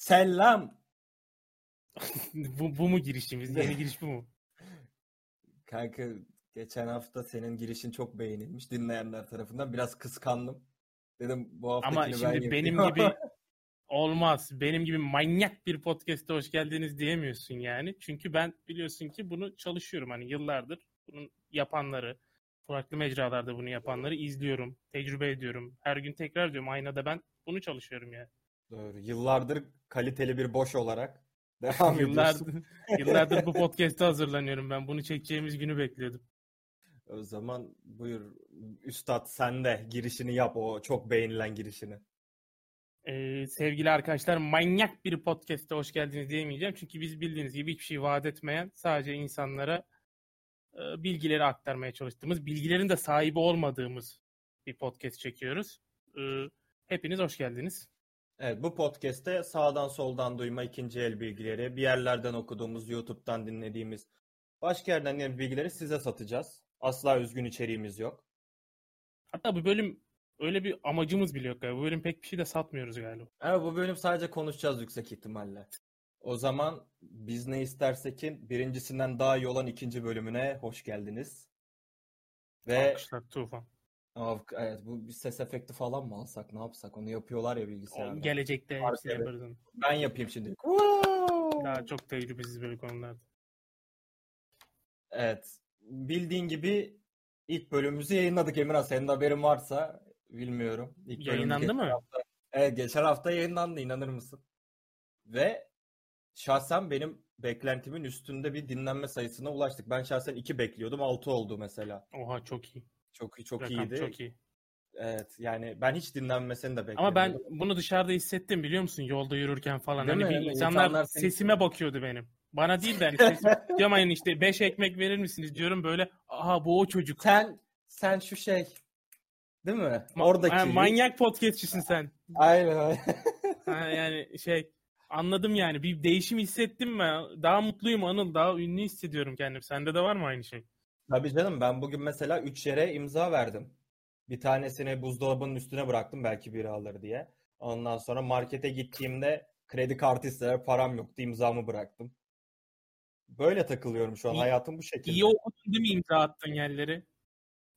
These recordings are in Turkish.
Selam. bu, bu mu girişimiz? Yeni giriş bu mu? Kanka geçen hafta senin girişin çok beğenilmiş dinleyenler tarafından. Biraz kıskandım. Dedim bu haftakini Ama şimdi ben benim gibi olmaz. Benim gibi manyak bir podcast'e hoş geldiniz diyemiyorsun yani. Çünkü ben biliyorsun ki bunu çalışıyorum. Hani yıllardır bunun yapanları, farklı mecralarda bunu yapanları izliyorum, tecrübe ediyorum. Her gün tekrar diyorum aynada ben bunu çalışıyorum yani. Doğru. Yıllardır kaliteli bir boş olarak devam ediyorsun. Yıllardır, yıllardır bu podcast'e hazırlanıyorum ben. Bunu çekeceğimiz günü bekliyordum. O zaman buyur Üstad sen de girişini yap o çok beğenilen girişini. Ee, sevgili arkadaşlar manyak bir podcast'e hoş geldiniz diyemeyeceğim. Çünkü biz bildiğiniz gibi hiçbir şey vaat etmeyen sadece insanlara e, bilgileri aktarmaya çalıştığımız, bilgilerin de sahibi olmadığımız bir podcast çekiyoruz. Ee, hepiniz hoş geldiniz. Evet bu podcast'te sağdan soldan duyma ikinci el bilgileri, bir yerlerden okuduğumuz, YouTube'dan dinlediğimiz, başka yerden gelen bilgileri size satacağız. Asla üzgün içeriğimiz yok. Hatta bu bölüm öyle bir amacımız bile yok galiba. Bu bölüm pek bir şey de satmıyoruz galiba. Evet bu bölüm sadece konuşacağız yüksek ihtimalle. O zaman biz ne istersekin birincisinden daha iyi olan ikinci bölümüne hoş geldiniz. Ve Alkışlar Tufan. Aa, evet bu bir ses efekti falan mı alsak ne yapsak onu yapıyorlar ya bilgisayarda. O Gelecekte Fark hepsini evet. yaparız onu. Ben yapayım şimdi. Daha çok tecrübesiz böyle konularda. Evet. Bildiğin gibi ilk bölümümüzü yayınladık Emirhan. Senin haberin varsa bilmiyorum. İlk Yayınlandı mı? hafta- evet geçen hafta yayınlandı inanır mısın? Ve şahsen benim beklentimin üstünde bir dinlenme sayısına ulaştık. Ben şahsen 2 bekliyordum 6 oldu mesela. Oha çok iyi. Çok çok Rakam iyiydi. Çok iyi. Evet yani ben hiç dinlenmesini de Ama ben bunu dışarıda hissettim biliyor musun? Yolda yürürken falan. Değil hani mi? bir insanlar, İnsanlar seni- sesime bakıyordu benim. Bana değil de hani sesim. diyorum hani işte 5 ekmek verir misiniz diyorum böyle. Aha bu o çocuk. Sen sen şu şey değil mi? Ma- Oradaki. Ha, manyak podcastçisin sen. Aynen aynen. Ha, yani şey anladım yani. Bir değişim hissettim ben. Daha mutluyum Anıl. Daha ünlü hissediyorum kendimi. Sende de var mı aynı şey? Tabii canım ben bugün mesela 3 yere imza verdim. Bir tanesini buzdolabının üstüne bıraktım belki biri alır diye. Ondan sonra markete gittiğimde kredi kartı istediler param yoktu imzamı bıraktım. Böyle takılıyorum şu an İyi- hayatım bu şekilde. İyi okudun değil mi imza attığın yerleri?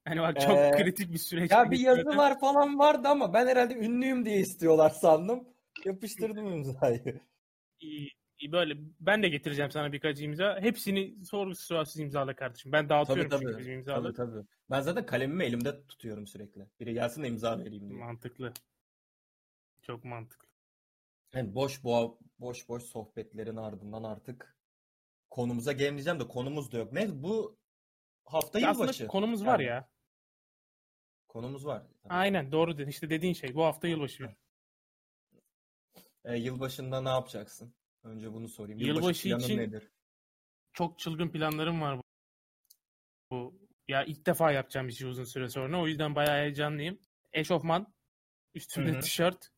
Hani bak çok Ee, kritik bir süreç. Ya bir yazılar falan vardı ama ben herhalde ünlüyüm diye istiyorlar sandım. Yapıştırdım imzayı. İyi böyle ben de getireceğim sana birkaç imza. Hepsini sorgusuz sualsiz imzala kardeşim. Ben Tabii dağıtıyorum çünkü tabii. Tabii imzaları. tabii. Ben zaten kalemimi elimde tutuyorum sürekli. Biri gelsin de imza vereyim diye. Mantıklı. Çok mantıklı. Yani boş boğa, boş boş sohbetlerin ardından artık konumuza gelmeyeceğim de konumuz da yok. Ne bu hafta Ya yılbaşı. konumuz var Yani ya. Konumuz var. Tabii. Aynen doğru dedin. İşte dediğin şey. Bu hafta yılbaşı. E, yılbaşında ne yapacaksın? Önce bunu sorayım. Yılbaşı planın için- nedir? Çok çılgın planlarım var bu. bu. Ya ilk defa yapacağım bir şey uzun süre sonra. O yüzden bayağı heyecanlıyım. Eşofman, üstümde Hı hı. tişört,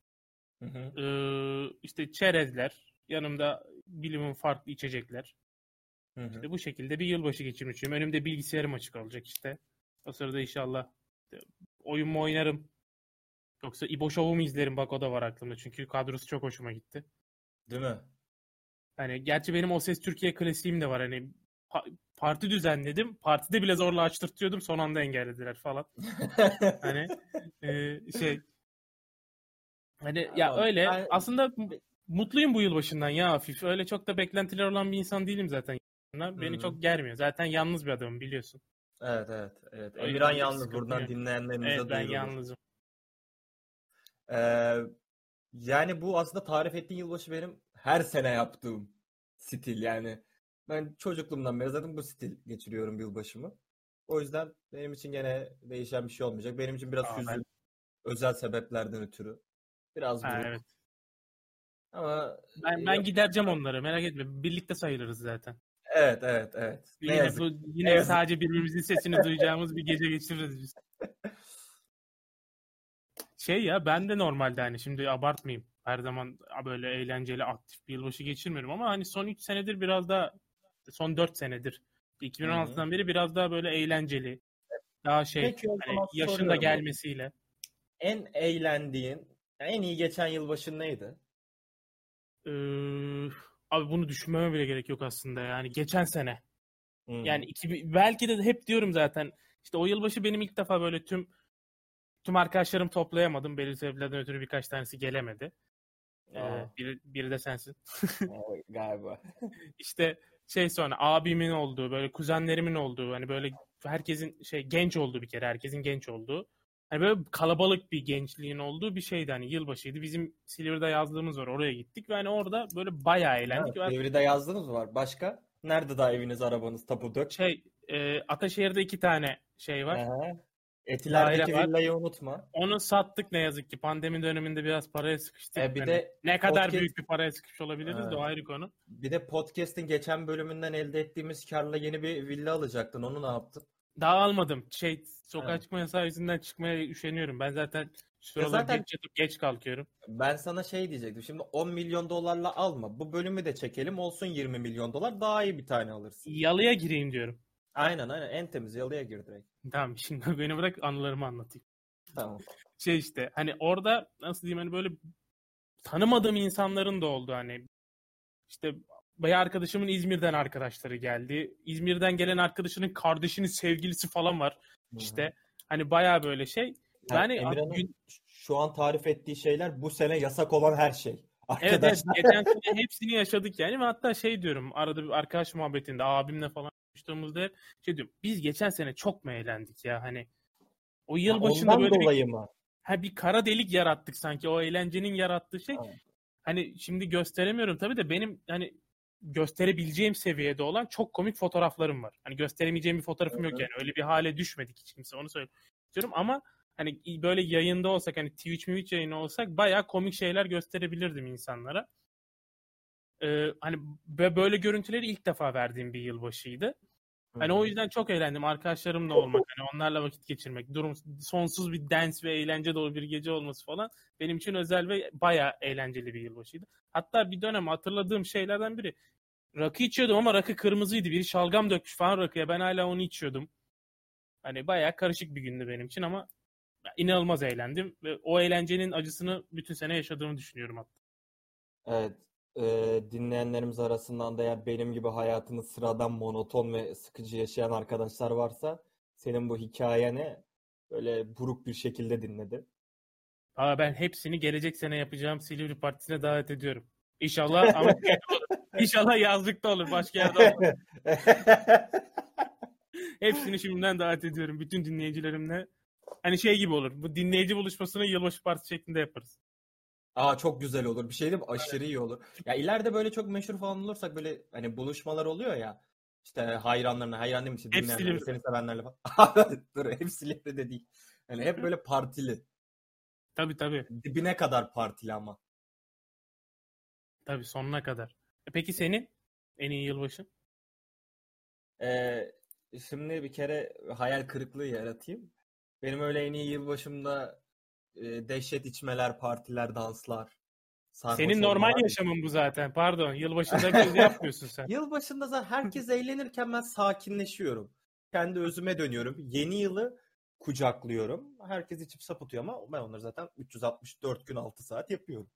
Hı hı. ee, işte çerezler, yanımda bilimin farklı içecekler. Hı hı. İşte bu şekilde bir yılbaşı geçirmek istiyorum. Önümde bilgisayarım açık olacak işte. O sırada inşallah oyun mu oynarım. Yoksa İbo Show'u mu izlerim? Bak o da var aklımda. Çünkü kadrosu çok hoşuma gitti. Değil mi? Hani gerçi benim O Ses Türkiye klasiğim de var. Hani pa- parti düzenledim. Partide bile zorla açtırtıyordum. Son anda engellediler falan. Hani e, şey hani ya Ama öyle ben- aslında mutluyum bu yılbaşından ya hafif. Öyle çok da beklentiler olan bir insan değilim zaten. Beni Hı. çok germiyor. Zaten yalnız bir adamım biliyorsun. Evet evet evet. Emirhan yalnız buradan yok. dinleyenlerimize Evet ben duyurulur. yalnızım. Ee, yani bu aslında tarif ettiğin yılbaşı benim her sene yaptığım stil yani. Ben çocukluğumdan beri zaten bu stil geçiriyorum yılbaşımı. O yüzden benim için gene değişen bir şey olmayacak. Benim için biraz Aa, hüzün, ben- özel sebeplerden ötürü. Biraz Ha, buruk. evet. Ama Ben ben gidereceğim onları. Merak etme. Birlikte sayılırız zaten. evet evet evet. Ne Yine, yazık. bu, yine yazık. sadece birbirimizin sesini duyacağımız bir gece geçiririz biz. Şey ya ben de normalde hani şimdi abartmayayım. Her zaman böyle eğlenceli aktif bir yılbaşı geçirmiyorum ama hani son 3 senedir biraz daha son 4 senedir 2016'dan beri biraz daha böyle eğlenceli. Daha şey Peki hani yaşın da gelmesiyle. En eğlendiğin, en iyi geçen yılbaşın neydi? Ee, abi bunu düşünmeme bile gerek yok aslında yani geçen sene. Hmm. Yani iki, belki de hep diyorum zaten işte o yılbaşı benim ilk defa böyle tüm tüm arkadaşlarım toplayamadım. Belli sebeplerden ötürü birkaç tanesi gelemedi. Ee, biri, biri de sensin. Galiba. İşte şey sonra abimin olduğu böyle kuzenlerimin olduğu hani böyle herkesin şey genç olduğu bir kere herkesin genç olduğu hani böyle kalabalık bir gençliğin olduğu bir şeydi hani yılbaşıydı. Bizim Silivri'de yazdığımız var oraya gittik ve hani orada böyle bayağı eğlendik. Evet, ve Devri'de yazdınız mı var? Başka? Nerede daha eviniz, arabanız, tapu dök? şey e, Ataşehir'de iki tane şey var. Aha. Etiler'deki Daire var. villayı unutma. Onu sattık ne yazık ki. Pandemi döneminde biraz paraya sıkıştık. E, bir Hani de ne kadar podcast- büyük bir paraya sıkışmış olabiliriz de Evet. o ayrı konu. Bir de podcast'in geçen bölümünden elde ettiğimiz karla yeni bir villa alacaktın. Onu ne yaptın? Daha almadım. Şey sokağa Evet. çıkma yasağı yüzünden çıkmaya üşeniyorum. Ben zaten şu sıralar zaten- geç yatıp geç kalkıyorum. Ben sana şey diyecektim. Şimdi 10 milyon dolarla alma. Bu bölümü de çekelim. Olsun 20 milyon dolar. Daha iyi bir tane alırsın. Yalıya gireyim diyorum. Aynen aynen. En temiz yalıya gir direkt. Tamam şimdi beni bırak anılarımı anlatayım. Tamam. Şey işte hani orada nasıl diyeyim hani böyle tanımadığım insanların da oldu hani. İşte bayağı arkadaşımın İzmir'den arkadaşları geldi. İzmir'den gelen arkadaşının kardeşinin sevgilisi falan var. İşte hani bayağı böyle şey. Yani Emirhan'ın gün- şu an tarif ettiği şeyler bu sene yasak olan her şey. Evet, evet Arkadaşlar. geçen sene hepsini yaşadık yani ve hatta şey diyorum arada bir arkadaş muhabbetinde abimle falan konuştuğumuzda hep şey diyorum biz geçen sene çok mu eğlendik ya hani o yıl başında böyle bir, dolayı mı? ha, bir kara delik yarattık sanki o eğlencenin yarattığı şey. Evet. Hani şimdi gösteremiyorum tabii de benim hani gösterebileceğim seviyede olan çok komik fotoğraflarım var. Hani gösteremeyeceğim bir fotoğrafım yok Hı hı. yani öyle bir hale düşmedik hiç kimse onu söylüyorum ama hani böyle yayında olsak hani Twitch Twitch yayını olsak bayağı komik şeyler gösterebilirdim insanlara. Ee, hani bö- böyle görüntüleri ilk defa verdiğim bir yılbaşıydı. Hani o yüzden çok eğlendim. Arkadaşlarımla olmak, hani onlarla vakit geçirmek, durum sonsuz bir dance ve eğlence dolu bir gece olması falan benim için özel ve bayağı eğlenceli bir yılbaşıydı. Hatta bir dönem hatırladığım şeylerden biri rakı içiyordum ama rakı kırmızıydı. Biri şalgam dökmüş falan rakıya. Ben hala onu içiyordum. Hani bayağı karışık bir gündü benim için ama inanılmaz eğlendim ve o eğlencenin acısını bütün sene yaşadığımı düşünüyorum hatta. Evet. E, dinleyenlerimiz arasından da eğer benim gibi hayatını sıradan monoton ve sıkıcı yaşayan arkadaşlar varsa senin bu hikayeni böyle buruk bir şekilde dinledi. Aa, ben hepsini gelecek sene yapacağım Silivri Partisi'ne davet ediyorum. İnşallah ama İnşallah yazlıkta olur. Başka yerde olmaz. Hepsini şimdiden davet ediyorum. Bütün dinleyicilerimle. Hani şey gibi olur. Bu dinleyici buluşmasını yılbaşı partisi şeklinde yaparız. Aa çok güzel olur. Bir şey diyeyim mi? Aşırı iyi olur. Ya ileride böyle çok meşhur falan olursak böyle hani buluşmalar oluyor ya. İşte hayranlarına, hayran değil mi? İşte Silivri. seni sevenlerle falan. Dur hep Silivri de değil. Yani hep böyle partili. Tabii tabii. Dibine kadar partili ama. Tabii sonuna kadar. E peki senin en iyi yılbaşı? Ee, şimdi bir kere hayal kırıklığı yaratayım. Benim öyle en iyi yılbaşımda e, dehşet içmeler, partiler, danslar. Senin normal olmalar. yaşamın bu zaten. Pardon. Yılbaşında bir yapmıyorsun sen. Yılbaşında zaten herkes eğlenirken ben sakinleşiyorum. Kendi özüme dönüyorum. Yeni yılı kucaklıyorum. Herkes içip sapıtıyor ama ben onları zaten 364 gün 6 saat yapıyorum.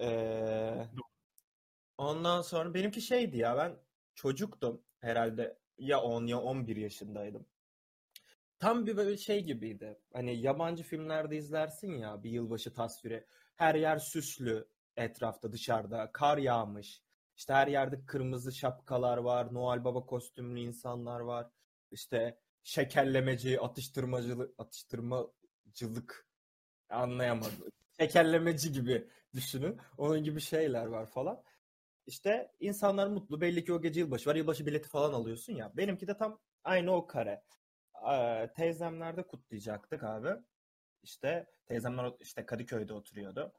Ee, ondan sonra benimki şeydi ya ben çocuktum herhalde ya 10 ya 11 yaşındaydım. Tam bir böyle şey gibiydi. Hani yabancı filmlerde izlersin ya bir yılbaşı tasviri. Her yer süslü etrafta dışarıda. Kar yağmış. İşte her yerde kırmızı şapkalar var. Noel Baba kostümlü insanlar var. İşte şekerlemeci, atıştırmacılık, atıştırmacılık anlayamadım. Şekerlemeci gibi düşünün. Onun gibi şeyler var falan. İşte insanlar mutlu. Belli ki o gece yılbaşı var. Yılbaşı bileti falan alıyorsun ya. Benimki de tam aynı o kare. Teyzemlerde kutlayacaktık abi. İşte teyzemler işte Kadıköy'de oturuyordu.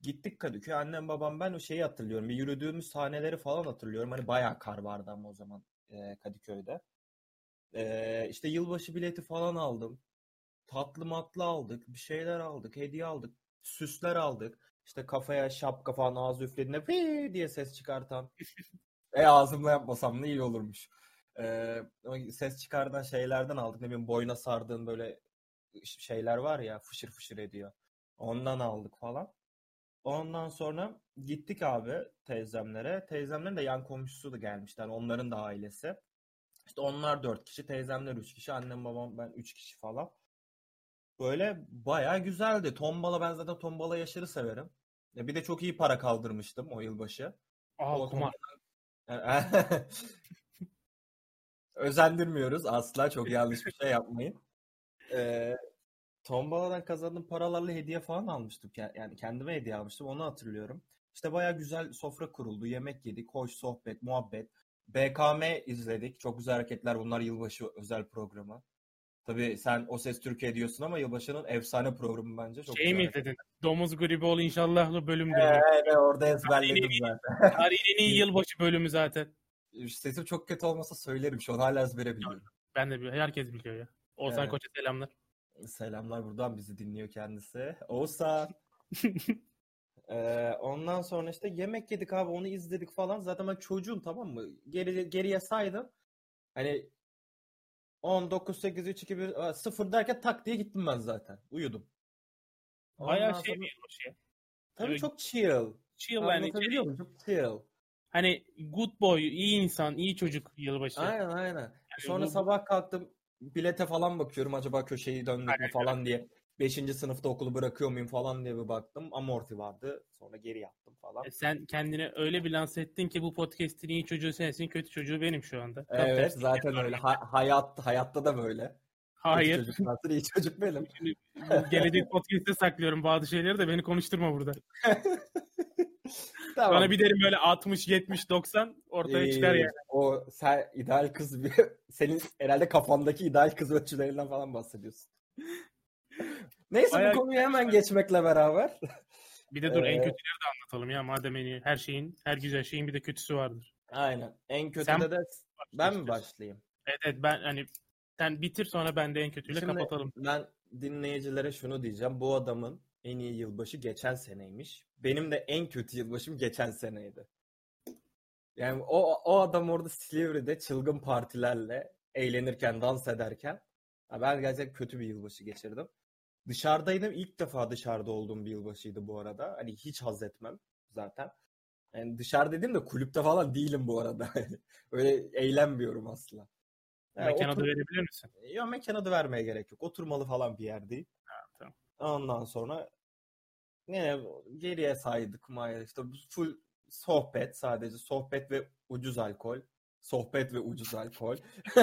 Gittik Kadıköy. Annem babam ben o şeyi hatırlıyorum. Bir yürüdüğümüz sahneleri falan hatırlıyorum. Hani bayağı kar vardı ama o zaman e, Kadıköy'de. Ee, işte yılbaşı bileti falan aldım. Tatlı matlı aldık. Bir şeyler aldık. Hediye aldık. Süsler aldık. İşte kafaya şapka falan ağzı üflediğinde "Vii" diye ses çıkartan. E ağzımla yapmasam da iyi olurmuş. Ee, ses çıkartan şeylerden aldık. Ne bileyim boyuna sardığın böyle şeyler var ya fışır fışır ediyor. Ondan aldık falan. Ondan sonra gittik abi teyzemlere. Teyzemlerin de yan komşusu da gelmişler. Onların da ailesi. İşte onlar dört kişi, teyzemler üç kişi, annem babam ben üç kişi falan. Böyle bayağı güzeldi. Tombala ben zaten tombala yaşarı severim. Ya bir de çok iyi para kaldırmıştım o yılbaşı. Aa O kumar. Özendirmiyoruz asla çok yanlış bir şey yapmayın. Ee, tombaladan kazandığım paralarla hediye falan almıştım. Yani kendime hediye almıştım onu hatırlıyorum. İşte bayağı güzel sofra kuruldu. Yemek yedik. Hoş sohbet, muhabbet. BKM izledik. Çok güzel hareketler bunlar yılbaşı özel programı. Tabii sen O Ses Türkiye diyorsun ama yılbaşının efsane programı bence. Çok Şey mi dedin? Domuz gribi ol inşallahlı bölümdür. Ee, evet, orada ezberledim zaten. Tarihin en iyi yılbaşı bölümü zaten. Sesim çok kötü olmasa söylerim. Şu an hala ezbere biliyorum. Ben de biliyorum. Herkes biliyor ya. Oğuzhan Evet. Koç'a selamlar. Selamlar buradan bizi dinliyor kendisi. Oğuzhan. Ee, ondan sonra işte yemek yedik abi onu izledik falan. Zaten ben çocuğum tamam mı? Geri, geriye saydım. Hani 10, 9, 8, 3, 2, 1, 0 derken tak diye gittim ben zaten. Uyudum. Bayağı Ondan şey sonra- bir. Tabii Evet. çok chill. Chill yani. Çok chill. Hani good boy, iyi insan, iyi çocuk yılbaşı. Aynen aynen. Sonra bu- sabah kalktım bilete falan bakıyorum acaba köşeyi döndük mü falan diye. Beşinci sınıfta okulu bırakıyor muyum falan diye bir baktım. Amorti vardı. Sonra geri yattım falan. E Sen kendini öyle bir lanse ettin ki bu podcast'in iyi çocuğu sensin, kötü çocuğu benim şu anda. Tam Evet tersi. zaten öyle. Ha- hayat hayatta da böyle. Hayır. çocuk nasıl iyi çocuk benim. Şimdi gelecek podcast'te saklıyorum bazı şeyleri de beni konuşturma burada. Tamam. Bana bir derim böyle 60, 70, 90 ortaya çıkar Ee, yani. O sen ideal kız bir senin herhalde kafandaki ideal kız ölçülerinden falan bahsediyorsun. Neyse Bayağı- bu konuyu hemen geçmekle beraber. Bir de dur en Ee, kötüleri de anlatalım ya. Madem en iyi, her şeyin, her güzel şeyin bir de kötüsü vardır. Aynen. En kötü Sen- de ben mi başlayayım? Evet, evet ben hani sen bitir sonra ben de en kötüyle Şimdi kapatalım. ben dinleyicilere şunu diyeceğim. Bu adamın en iyi yılbaşı geçen seneymiş. Benim de en kötü yılbaşım geçen seneydi. Yani o, o adam orada Silivri'de çılgın partilerle eğlenirken, dans ederken ha ben gerçekten kötü bir yılbaşı geçirdim. Dışarıdaydım. İlk defa dışarıda olduğum bir yılbaşıydı bu arada. Hani hiç haz etmem zaten. Yani dışarı dedim de kulüpte falan değilim bu arada. Öyle eğlenmiyorum asla. Yani Mekan adı otur- verebilir misin? ya mekan adı vermeye gerek yok. Oturmalı falan bir yer değil. tamam. Ondan sonra yine geriye saydık Maya işte full sohbet sadece sohbet ve ucuz alkol. Sohbet ve ucuz alkol.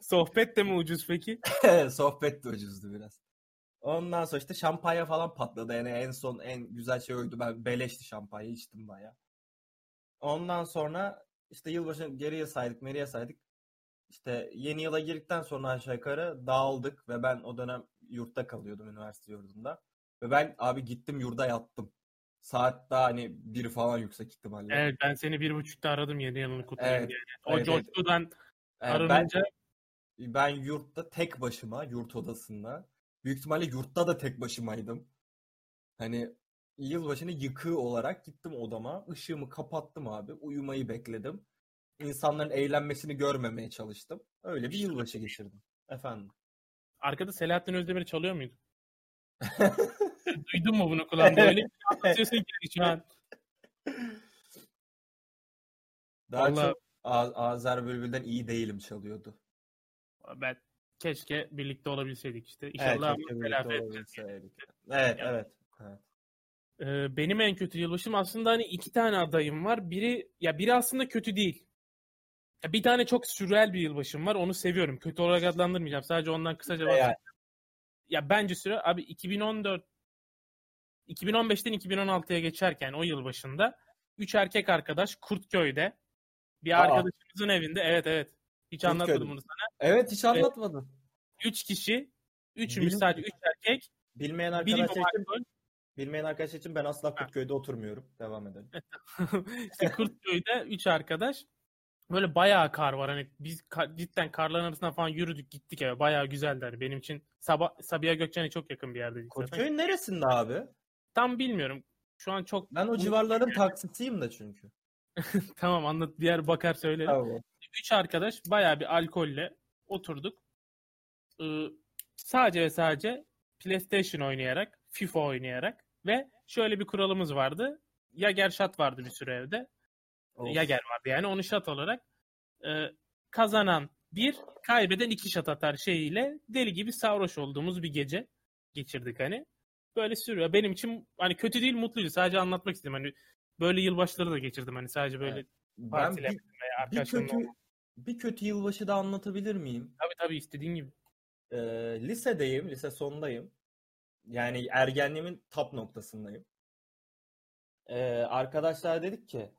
Sohbet de mi ucuz peki? sohbet de ucuzdu biraz. Ondan sonra işte şampanya falan patladı. Yani en son en güzel şey oydu. Ben beleşti şampanya içtim baya. Ondan sonra işte yılbaşı geriye saydık, meriye saydık. İşte yeni yıla girdikten sonra aşağı yukarı dağıldık ve ben o dönem yurtta kalıyordum üniversite yurdunda. Ve ben abi gittim yurda yattım. Saat daha hani bir falan yüksek ihtimalle. Evet ben seni bir buçukta aradım yeni yılını kutlayayım Evet, diye. O evet, evet. coşkudan ben, arınınca ben yurtta tek başıma yurt odasında. Büyük ihtimalle yurtta da tek başımaydım. Hani yılbaşını yıkığı olarak gittim odama. Işığımı kapattım abi. Uyumayı bekledim. İnsanların eğlenmesini görmemeye çalıştım. Öyle bir yılbaşı geçirdim. Efendim. Arkada Selahattin Özdemir çalıyor muydu? Duydun mu bunu kulağında? Öyle bir şey anlatıyorsun ki şu an. Daha Vallahi- çok A- Azer Bülbül'den iyi değilim çalıyordu. Ben keşke birlikte olabilseydik işte. Evet, İnşallah birlikte telafi olabilseydik. Evet, Yani- evet. evet. Ee, benim en kötü yılbaşım aslında hani iki tane adayım var. Biri ya biri aslında kötü değil. Ya bir tane çok sürreal bir yılbaşım var. Onu seviyorum. Kötü olarak adlandırmayacağım. Sadece ondan kısaca Yani, bahsedeyim. Ya bence süre abi 2014 2015'ten 2016'ya geçerken o yıl başında üç erkek arkadaş Kurtköy'de bir Aa. arkadaşımızın evinde evet evet hiç Kurtköy'de. anlatmadım bunu sana. evet hiç anlatmadın. Üç kişi üçümüz Bil- sadece üç erkek Bilmeyen arkadaşlar için, alkol. bilmeyen arkadaşlar için ben asla Kurtköy'de oturmuyorum. Devam edelim. işte Kurtköy'de üç arkadaş böyle bayağı kar var. Hani biz ka- cidden karların arasından falan yürüdük gittik eve. Bayağı güzeldi. Hani benim için Sabah, Sabiha Gökçen'e çok yakın bir yerdeydik. Kurtköy'ün neresinde abi? Tam bilmiyorum. Şu an çok Ben o civarların taksisiyim de çünkü. tamam anlat diğer bakar söylerim. Tamam. Üç arkadaş bayağı bir alkolle oturduk. Ee, sadece ve sadece PlayStation oynayarak FIFA oynayarak ve şöyle bir kuralımız vardı. Yager shot vardı bir süre evde. Of. Yager vardı yani onu shot olarak e, kazanan bir, kaybeden iki shot atar şeyiyle deli gibi sarhoş olduğumuz bir gece geçirdik hani. Böyle sürüyor. Benim için hani kötü değil mutluydu. Sadece anlatmak istedim. Hani böyle yılbaşları da geçirdim. Hani sadece böyle Evet. Ben bir, bir kötü bir kötü yılbaşı da anlatabilir miyim? Tabii tabii istediğin gibi. Ee, lisedeyim, lise sondayım. Yani ergenliğimin tap noktasındayım. Ee, arkadaşlar dedik ki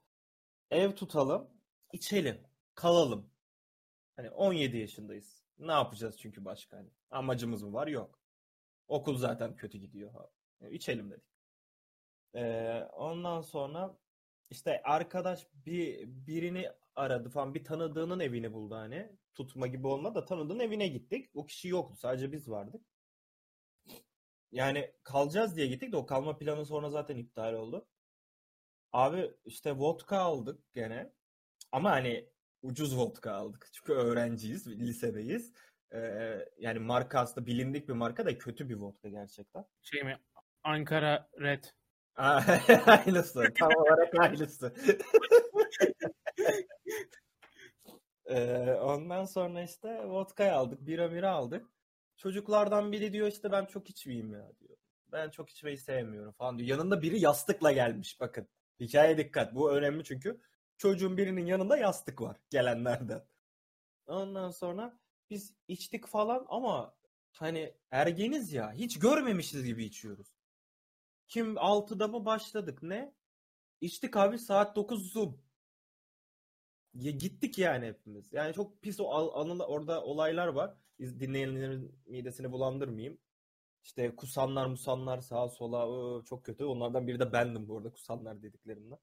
ev tutalım, içelim, kalalım. Hani 17 yaşındayız. Ne yapacağız çünkü başka hani? Amacımız mı var? Yok. Okul zaten kötü gidiyor. Ha. E, İçelim dedik. Ee, ondan sonra işte arkadaş bir birini aradı falan bir tanıdığının evini buldu hani. Tutma gibi olmadı da tanıdığın evine gittik. O kişi yoktu. Sadece biz vardık. Yani kalacağız diye gittik de o kalma planı sonra zaten iptal oldu. Abi işte vodka aldık gene. Ama hani ucuz vodka aldık. Çünkü öğrenciyiz, lisedeyiz. Ee, yani marka aslında bilindik bir marka da kötü bir vodka gerçekten. Şey mi? Ankara Red. aynısı. Tam olarak aynısı. Ee, ondan sonra işte vodka aldık, bira mira aldık. Çocuklardan biri diyor işte ben çok içmeyeyim ya diyor. Ben çok içmeyi sevmiyorum falan diyor. Yanında biri yastıkla gelmiş bakın. Hikaye dikkat. Bu önemli çünkü çocuğun birinin yanında yastık var gelenlerden. Ondan sonra biz içtik falan ama hani ergeniz ya hiç görmemişiz gibi içiyoruz. Kim 6'da mı başladık ne? İçtik abi saat 9 Zoom. Ya gittik yani hepimiz. Yani çok pis o anıla- orada olaylar var. Dinleyenlerin midesini bulandırmayayım. İşte kusanlar musanlar sağa sola çok kötü. Onlardan biri de bendim bu arada kusanlar dediklerimden.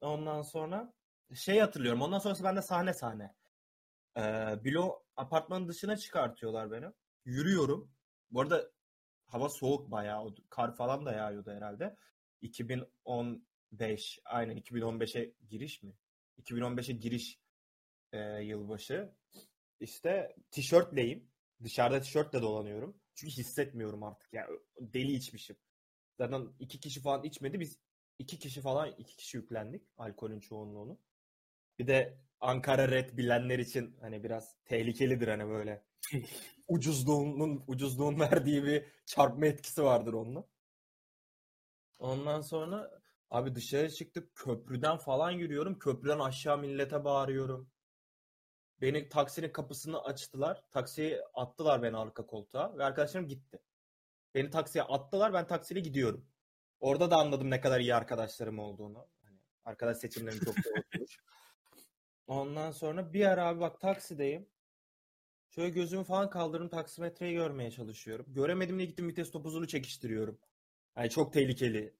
Ondan sonra şey hatırlıyorum. Ondan sonrası bende sahne sahne. Ee, Bilo apartmanın dışına çıkartıyorlar beni. Yürüyorum. Bu arada hava soğuk bayağı. Kar falan da yağıyordu herhalde. 2015 aynen 2015'e giriş mi? 2015'e giriş e, yılbaşı. İşte tişörtleyim. Dışarıda tişörtle dolanıyorum. Çünkü hissetmiyorum artık. Yani deli içmişim. Zaten iki kişi falan içmedi. Biz iki kişi falan iki kişi yüklendik. Alkolün çoğunluğunu. Bir de Ankara Red bilenler için hani biraz tehlikelidir hani böyle ucuzluğunun ucuzluğun verdiği bir çarpma etkisi vardır onunla. Ondan sonra abi dışarı çıktık köprüden falan yürüyorum. Köprüden aşağı millete bağırıyorum. Beni taksinin kapısını açtılar. Taksiye attılar beni arka koltuğa ve arkadaşlarım gitti. Beni taksiye attılar ben taksiyle gidiyorum. Orada da anladım ne kadar iyi arkadaşlarım olduğunu. Hani arkadaş seçimlerim çok doğru olmuş. Ondan sonra bir ara abi bak taksideyim. Şöyle gözümü falan kaldırdım taksimetreyi görmeye çalışıyorum. Göremedim diye gittim vites topuzunu çekiştiriyorum. Yani çok tehlikeli.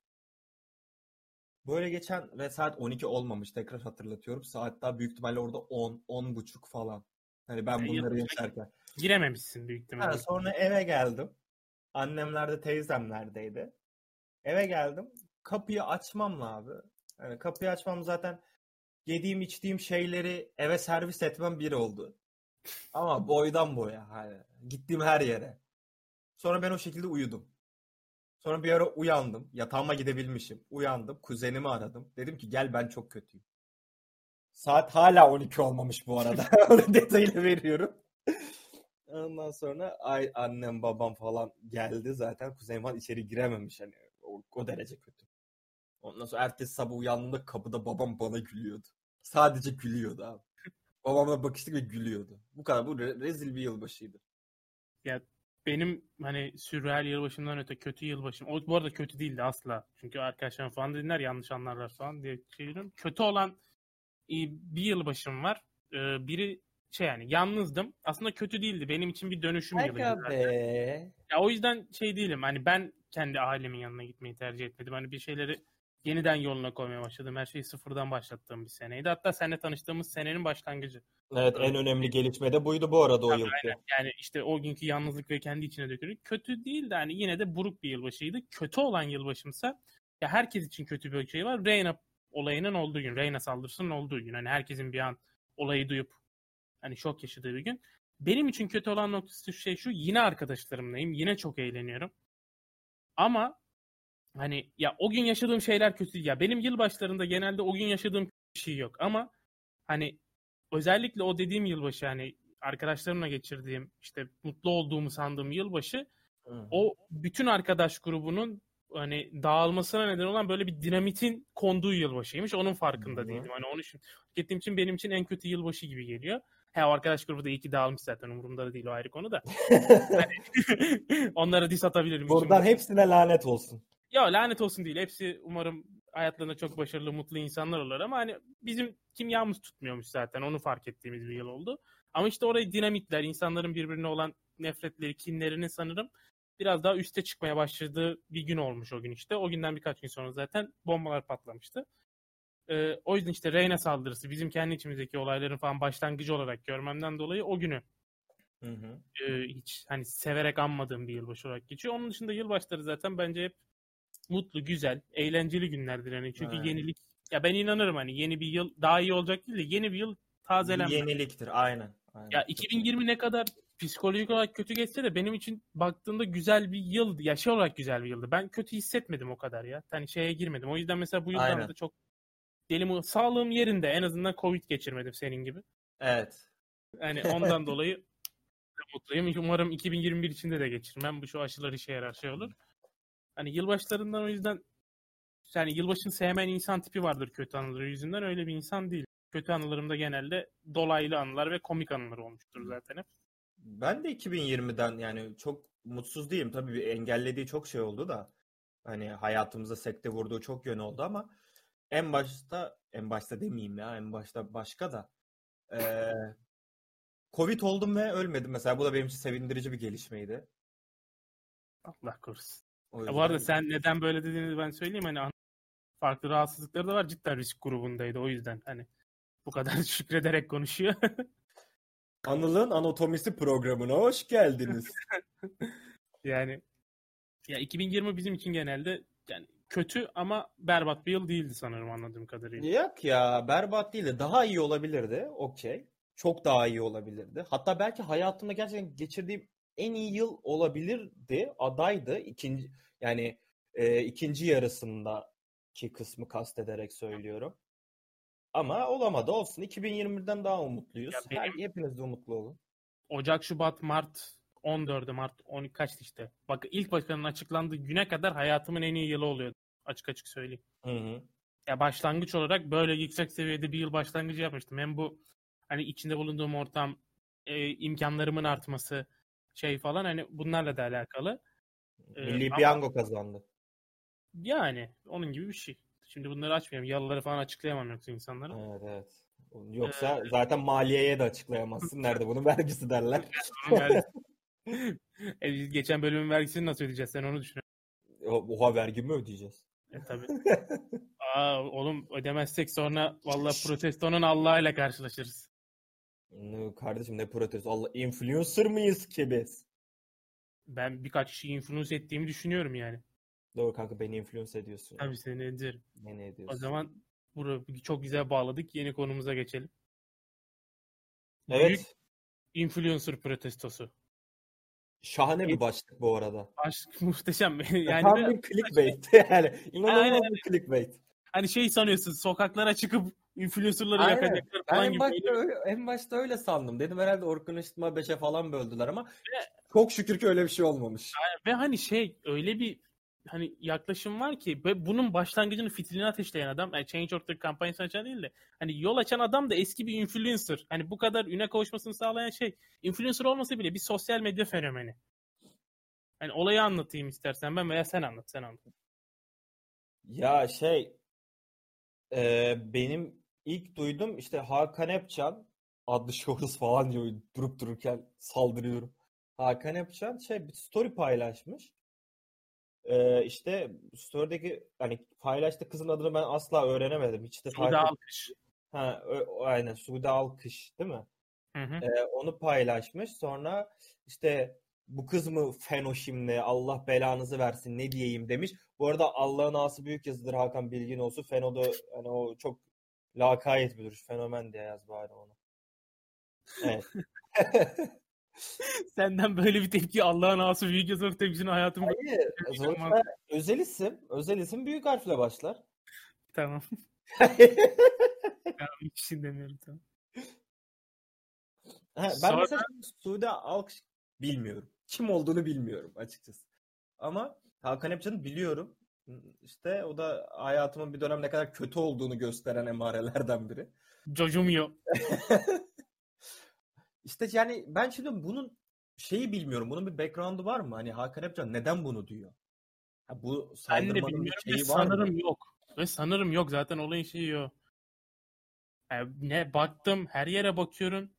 Böyle geçen ve saat 12 olmamış tekrar hatırlatıyorum. Saat daha büyük ihtimalle orada 10, 10 buçuk falan. Hani ben Yani bunları yaşarken. Girememişsin büyük ihtimalle. Ha, sonra eve geldim. Annemler de teyzemlerdeydi. Eve geldim. Kapıyı açmam abi. Yani kapıyı açmam zaten yediğim içtiğim şeyleri eve servis etmem bir oldu. Ama boydan boya. Hani gittiğim her yere. Sonra ben o şekilde uyudum. Sonra bir ara uyandım. Yatağıma gidebilmişim. Uyandım. Kuzenimi aradım. Dedim ki gel ben çok kötüyüm. Saat hala 12 olmamış bu arada. Onun detayını veriyorum. Ondan sonra ay, annem babam falan geldi zaten. Kuzenim falan içeri girememiş hani o, o derece kötü. Ondan sonra ertesi sabah uyandığımda kapıda babam bana gülüyordu. Sadece gülüyordu abi. Babamla bakıştık ve gülüyordu. Bu kadar. Bu re- rezil bir yılbaşıydı. Benim hani sürreal yılbaşımdan öte kötü yılbaşım. O bu arada kötü değildi asla. Çünkü arkadaşlarım falan dinler yanlış anlarlar falan diye şey diyorum. Kötü olan e, bir yılbaşım var. E, Biri şey yani yalnızdım. Aslında kötü değildi. Benim için bir dönüşüm be. Ya o yüzden şey değilim. Hani ben kendi ailemin yanına gitmeyi tercih etmedim. Hani bir şeyleri yeniden yoluna koymaya başladım. Her şeyi sıfırdan başlattığım bir seneydi. Hatta seninle tanıştığımız senenin başlangıcı. Evet en önemli gelişme de buydu bu arada o Tabii, yılki. Yani işte o günkü yalnızlık ve kendi içine dökülük. Kötü değil de hani yine de buruk bir yılbaşıydı. Kötü olan yılbaşımsa ya herkes için kötü bir şey var. Reyna olayının olduğu gün. Reyna saldırısının olduğu gün. Hani herkesin bir an olayı duyup hani şok yaşadığı bir gün. Benim için kötü olan noktası şey şu. Yine arkadaşlarımlayım. Yine çok eğleniyorum. Ama hani ya o gün yaşadığım şeyler kötü. Ya benim yılbaşlarında genelde o gün yaşadığım bir şey yok. Ama hani özellikle o dediğim yılbaşı hani arkadaşlarımla geçirdiğim işte mutlu olduğumu sandığım yılbaşı Hı. o bütün arkadaş grubunun hani dağılmasına neden olan böyle bir dinamitin konduğu yılbaşıymış. Onun farkında Hı değildim. Hani onu için gittiğim için benim için en kötü yılbaşı gibi geliyor. He o arkadaş grubu da iyi ki dağılmış zaten umurumda da değil o ayrı konu da. Onlara diss atabilirim. Buradan hepsine lanet olsun. Ya lanet olsun değil. Hepsi umarım hayatlarında çok başarılı, mutlu insanlar olur ama hani bizim kimyamız tutmuyormuş zaten. Onu fark ettiğimiz bir yıl oldu. Ama işte orayı dinamitler, insanların birbirine olan nefretleri, kinlerini sanırım biraz daha üste çıkmaya başladığı bir gün olmuş o gün işte. O günden birkaç gün sonra zaten bombalar patlamıştı. Ee, o yüzden işte Reyna saldırısı bizim kendi içimizdeki olayların falan başlangıcı olarak görmemden dolayı o günü Hı hı. e, hiç hani severek anmadığım bir yılbaşı olarak geçiyor. Onun dışında yılbaşları zaten bence hep mutlu, güzel, eğlenceli günlerdir yani. Çünkü Evet. yenilik ya ben inanırım hani yeni bir yıl daha iyi olacak değil de yeni bir yıl tazelenme. yeniliktir aynen. aynen. Ya 2020 ne kadar psikolojik olarak kötü geçse de benim için baktığında güzel bir yıldı. Ya şey olarak güzel bir yıldı. Ben kötü hissetmedim o kadar ya. Hani şeye girmedim. O yüzden mesela bu yıldan da çok deli sağlığım yerinde. En azından Covid geçirmedim senin gibi. Evet. Yani ondan dolayı mutluyum. Umarım 2021 içinde de geçirmem. Bu şu aşılar işe yarar şey olur. Hani yılbaşlarından o yüzden yani yılbaşını sevmeyen insan tipi vardır kötü anıları yüzünden. Öyle bir insan değil. Kötü anılarımda genelde dolaylı anılar ve komik anılar olmuştur zaten hep. Ben de 2020'den yani çok mutsuz değilim. Tabii bir engellediği çok şey oldu da. Hani hayatımıza sekte vurduğu çok yön oldu ama en başta en başta demeyeyim ya en başta başka da eee, Covid oldum ve ölmedim mesela. Bu da benim için sevindirici bir gelişmeydi. Allah korusun. O Ya bu arada yüzden- sen neden böyle dediğini ben söyleyeyim. Hani an- farklı rahatsızlıkları da var. Cidden risk grubundaydı. O yüzden hani bu kadar şükrederek konuşuyor. Anıl'ın anatomisi programına hoş geldiniz. yani ya 2020 bizim için genelde yani kötü ama berbat bir yıl değildi sanırım anladığım kadarıyla. Yok ya berbat değil de daha iyi olabilirdi. Okey. Çok daha iyi olabilirdi. Hatta belki hayatımda gerçekten geçirdiğim en iyi yıl olabilirdi. Adaydı. İkinci yani e, ikinci yarısındaki kısmı kastederek söylüyorum. Ama olamadı olsun. 2021'den daha umutluyuz. Ya benim- Her, hepiniz de umutlu olun. Ocak, Şubat, Mart 14'ü Mart 12 kaçtı işte. Bak ilk başkanın açıklandığı güne kadar hayatımın en iyi yılı oluyordu. Açık açık söyleyeyim. Hı hı. Ya başlangıç olarak böyle yüksek seviyede bir yıl başlangıcı yapmıştım. Hem bu hani içinde bulunduğum ortam, e, imkanlarımın artması şey falan hani bunlarla da alakalı. Ee, Milli ama- piyango kazandı. Yani onun gibi bir şey. Şimdi bunları açmayayım. Yalıları falan açıklayamam yoksa insanlara. Evet evet. Yoksa zaten maliyeye de açıklayamazsın. Nerede bunun vergisi derler. E, biz geçen bölümün vergisini nasıl ödeyeceğiz? Sen onu düşün. Oha vergi mi ödeyeceğiz? E tabii. Aa, oğlum ödemezsek sonra valla protestonun Allah'ıyla karşılaşırız. Ne Kardeşim ne protesto? Allah influencer mıyız ki biz? Ben birkaç kişiyi influence ettiğimi düşünüyorum yani. Doğru kanka beni influence ediyorsun. Tabii seni ederim. Ne ne ediyorsun? O zaman burayı çok güzel bağladık. Yeni konumuza geçelim. Evet. Büyük influencer protestosu. Şahane bir başlık bu arada. Aşk muhteşem. Yani Tam bir clickbait. yani inanılmaz Aynen, bir clickbait. hani şey sanıyorsun sokaklara çıkıp influencerları Aynen. yakacaklar falan en gibi. başta, öyle, en başta öyle sandım. Dedim herhalde Orkun Işıtma 5'e falan böldüler ama çok şükür ki öyle bir şey olmamış. Ve hani şey öyle bir hani yaklaşım var ki ve bunun başlangıcını fitilini ateşleyen adam yani Change.org kampanyasını açan değil de hani yol açan adam da eski bir influencer. Hani bu kadar üne kavuşmasını sağlayan şey influencer olmasa bile bir sosyal medya fenomeni. Hani olayı anlatayım istersen ben veya sen anlat sen anlat. Ya şey e, benim ilk duydum işte Hakan Epcan adlı şahıs falan diyor durup dururken saldırıyorum. Hakan Epcan şey bir story paylaşmış. E, işte story'deki hani paylaştığı kızın adını ben asla öğrenemedim. Hiç de takip- alkış. Ha, ö- aynen Suudi Alkış değil mi? Hı hı. Ee, onu paylaşmış. Sonra işte bu kız mı feno şimdi Allah belanızı versin ne diyeyim demiş. Bu arada Allah'ın ası büyük yazıdır Hakan bilgin olsun. Feno da hani o çok lakayet bir duruş. Fenomen diye yaz bari onu. Evet. Senden böyle bir tepki Allah'ın ağası büyük yazar tepkisini hayatım Hayır. Sonuçta özel isim. Özel isim büyük harfle başlar. Tamam. tamam ikisini demiyorum tamam. Ha, ben Sonra- mesela Suudi Alkış bilmiyorum. Kim olduğunu bilmiyorum açıkçası. Ama Hakan Epcan'ı biliyorum. İşte o da hayatımın bir dönem ne kadar kötü olduğunu gösteren emarelerden biri. Jojumio. İşte yani ben şimdi bunun şeyi bilmiyorum. Bunun bir background'u var mı? Hani Hakan Epcan neden bunu diyor? Ha, bu saldırmanın bir şeyi var mı? sanırım yok. Ve sanırım yok zaten olayın şeyi o. Yani ne baktım her yere bakıyorum.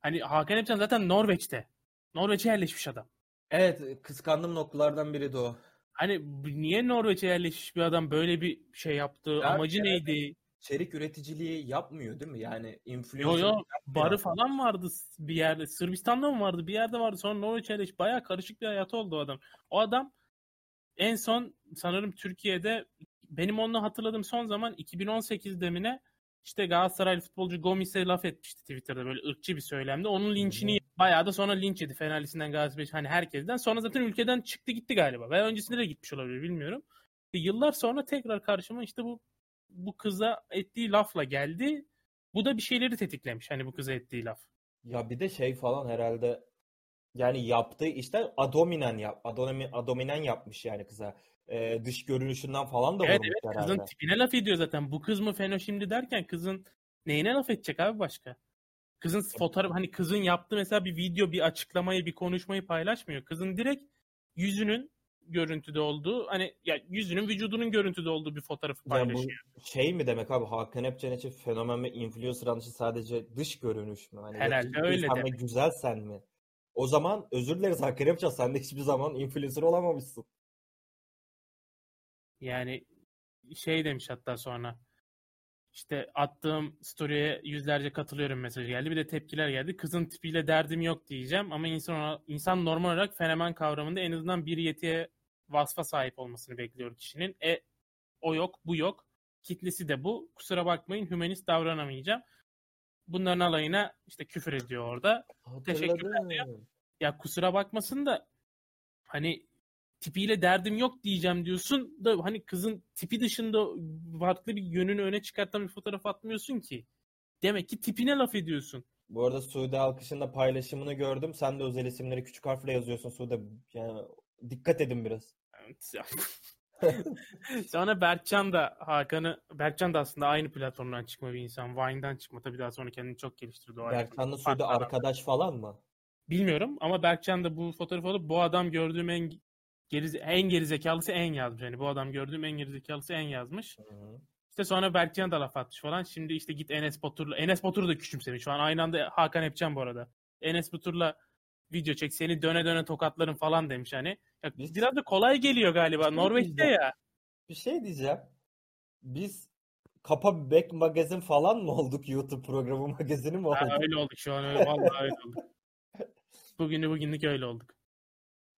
Hani Hakan Epcan zaten Norveç'te. Norveç'e yerleşmiş adam. Evet, kıskandığım noktalardan biri de o. Hani niye Norveç'e yerleşmiş bir adam böyle bir şey yaptı? Ya, Amacı neydi? İçerik üreticiliği yapmıyor değil mi? Yani Yo influencer yo barı yapmıyor. falan vardı bir yerde. Sırbistan'da mı vardı? Bir yerde vardı. Sonra Norveç'e yerleşmiş. Bayağı karışık bir hayatı oldu o adam. O adam en son sanırım Türkiye'de benim onu hatırladığım son zaman 2018'de mi ne işte Galatasaraylı futbolcu Gomis'e laf etmişti Twitter'da böyle ırkçı bir söylemde. Onun linçini. Bayağı da sonra linç yedi Fenerlisinden Galatasaray hani herkesten. Sonra zaten ülkeden çıktı gitti galiba. Veya öncesinde de gitmiş olabilir bilmiyorum. E, Yıllar sonra tekrar karşıma işte bu bu kıza ettiği lafla geldi. Bu da bir şeyleri tetiklemiş hani bu kıza ettiği laf. Ya bir de şey falan herhalde yani yaptığı işte adominen yap adomi, adominen yapmış yani kıza. Ee, dış görünüşünden falan da Evet evet herhalde. kızın tipine laf ediyor zaten. Bu kız mı feno şimdi derken kızın neyine laf edecek abi başka? Kızın fotoğraf hani kızın yaptığı mesela bir video bir açıklamayı bir konuşmayı paylaşmıyor. Kızın direkt yüzünün görüntüde olduğu hani ya yüzünün vücudunun görüntüde olduğu bir fotoğrafı Ya bu paylaşıyor. şey mi demek abi Hakan Epcan için fenomen ve influencer anlayışı sadece dış görünüş mü? Hani Herhalde öyle ve demek. güzelsen mi? O zaman özür dileriz Hakan Epcan sen de hiçbir zaman influencer olamamışsın. Yani şey demiş hatta sonra işte attığım story'e yüzlerce katılıyorum mesajı geldi. Bir de tepkiler geldi. Kızın tipiyle derdim yok diyeceğim ama insan insan normal olarak fenomen kavramında en azından bir yetiye vasfa sahip olmasını bekliyor kişinin. E o yok, bu yok. Kitlesi de bu. Kusura bakmayın hümanist davranamayacağım. Bunların alayına işte küfür ediyor orada. Teşekkürler diyor. Hatırladım. Ya kusura bakmasın da hani tipiyle derdim yok diyeceğim diyorsun da hani kızın tipi dışında farklı bir yönünü öne çıkartan bir fotoğraf atmıyorsun ki. Demek ki tipine laf ediyorsun. Bu arada Suudi Alkış'ın da paylaşımını gördüm. Sen de özel isimleri küçük harfle yazıyorsun Suudi. Yani dikkat edin biraz. Sonra Berkcan da Hakan'ı Berkcan da aslında aynı platformdan çıkma bir insan. Vine'dan çıkma. Tabii daha sonra kendini çok geliştirdi o. Berkcan'la adam. arkadaş falan mı? Bilmiyorum ama Berkcan da bu fotoğrafı alıp bu adam gördüğüm en gerize, en gerizekalısı en yazmış. Yani bu adam gördüğüm en gerizekalısı en yazmış. Hı-hı. İşte sonra Berkcan da laf atmış falan. Şimdi işte git Enes Batur'la. Enes Batur'u da küçümsemiş. Şu an aynı anda Hakan Epcan bu arada. Enes Batur'la video çek seni döne döne tokatlarım falan demiş hani. Ya, Biz- biraz da kolay geliyor galiba. Şey Norveç'te ya. Bir şey diyeceğim. Biz Kapa Back Magazin falan mı olduk? YouTube programı magazini mi olduk? Ha, öyle olduk şu an öyle. Vallahi öyle olduk. Bugünü bugünlük öyle olduk.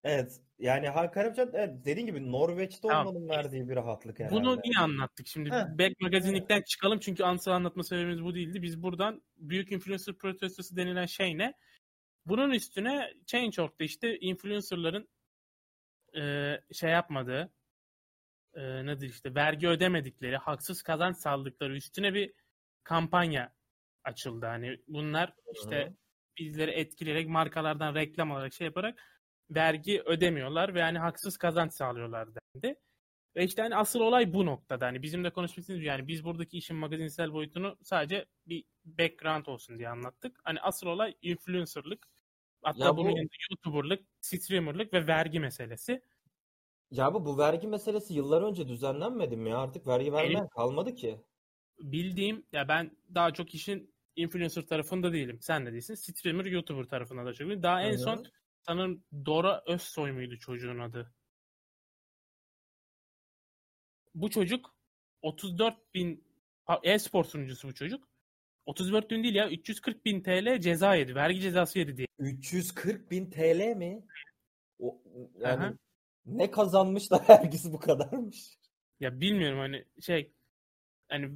Evet. Yani Hakan Epcan evet, dediğin gibi Norveç'te Tamam. olmanın verdiği bir rahatlık herhalde. Bunu yine anlattık. Şimdi Heh. Back Magazinlik'ten çıkalım çünkü ansal anlatma sebebimiz bu değildi. Biz buradan büyük influencer protestosu denilen şey ne? Bunun üstüne Change.org'da işte influencerların e, şey yapmadığı e, nedir işte vergi ödemedikleri, haksız kazanç saldıkları üstüne bir kampanya açıldı. Hani bunlar işte Hı. bizleri etkileyerek markalardan reklam alarak şey yaparak vergi ödemiyorlar ve yani haksız kazanç sağlıyorlar dendi. Ve işte hani asıl olay bu noktada. Hani bizim de istediğimiz yani biz buradaki işin magazinsel boyutunu sadece bir background olsun diye anlattık. Hani asıl olay influencerlık. Hatta Ya bu- bunun yanında YouTuber'lık, streamer'lık ve vergi meselesi. Ya bu bu vergi meselesi yıllar önce düzenlenmedi mi ya? Artık vergi vermeyen kalmadı ki. Bildiğim ya ben daha çok işin influencer tarafında değilim. Sen de değilsin. Streamer, YouTuber tarafında da çok. değilim. Daha en Hı hı. son sanırım Dora Özsoy muydu çocuğun adı? Bu çocuk 34 bin e-spor sunucusu bu çocuk. 34 bin değil ya 340 bin TL ceza yedi. Vergi cezası yedi diye. 340 bin TL mi? O, yani Aha. ne kazanmış da vergisi bu kadarmış. Ya bilmiyorum hani şey hani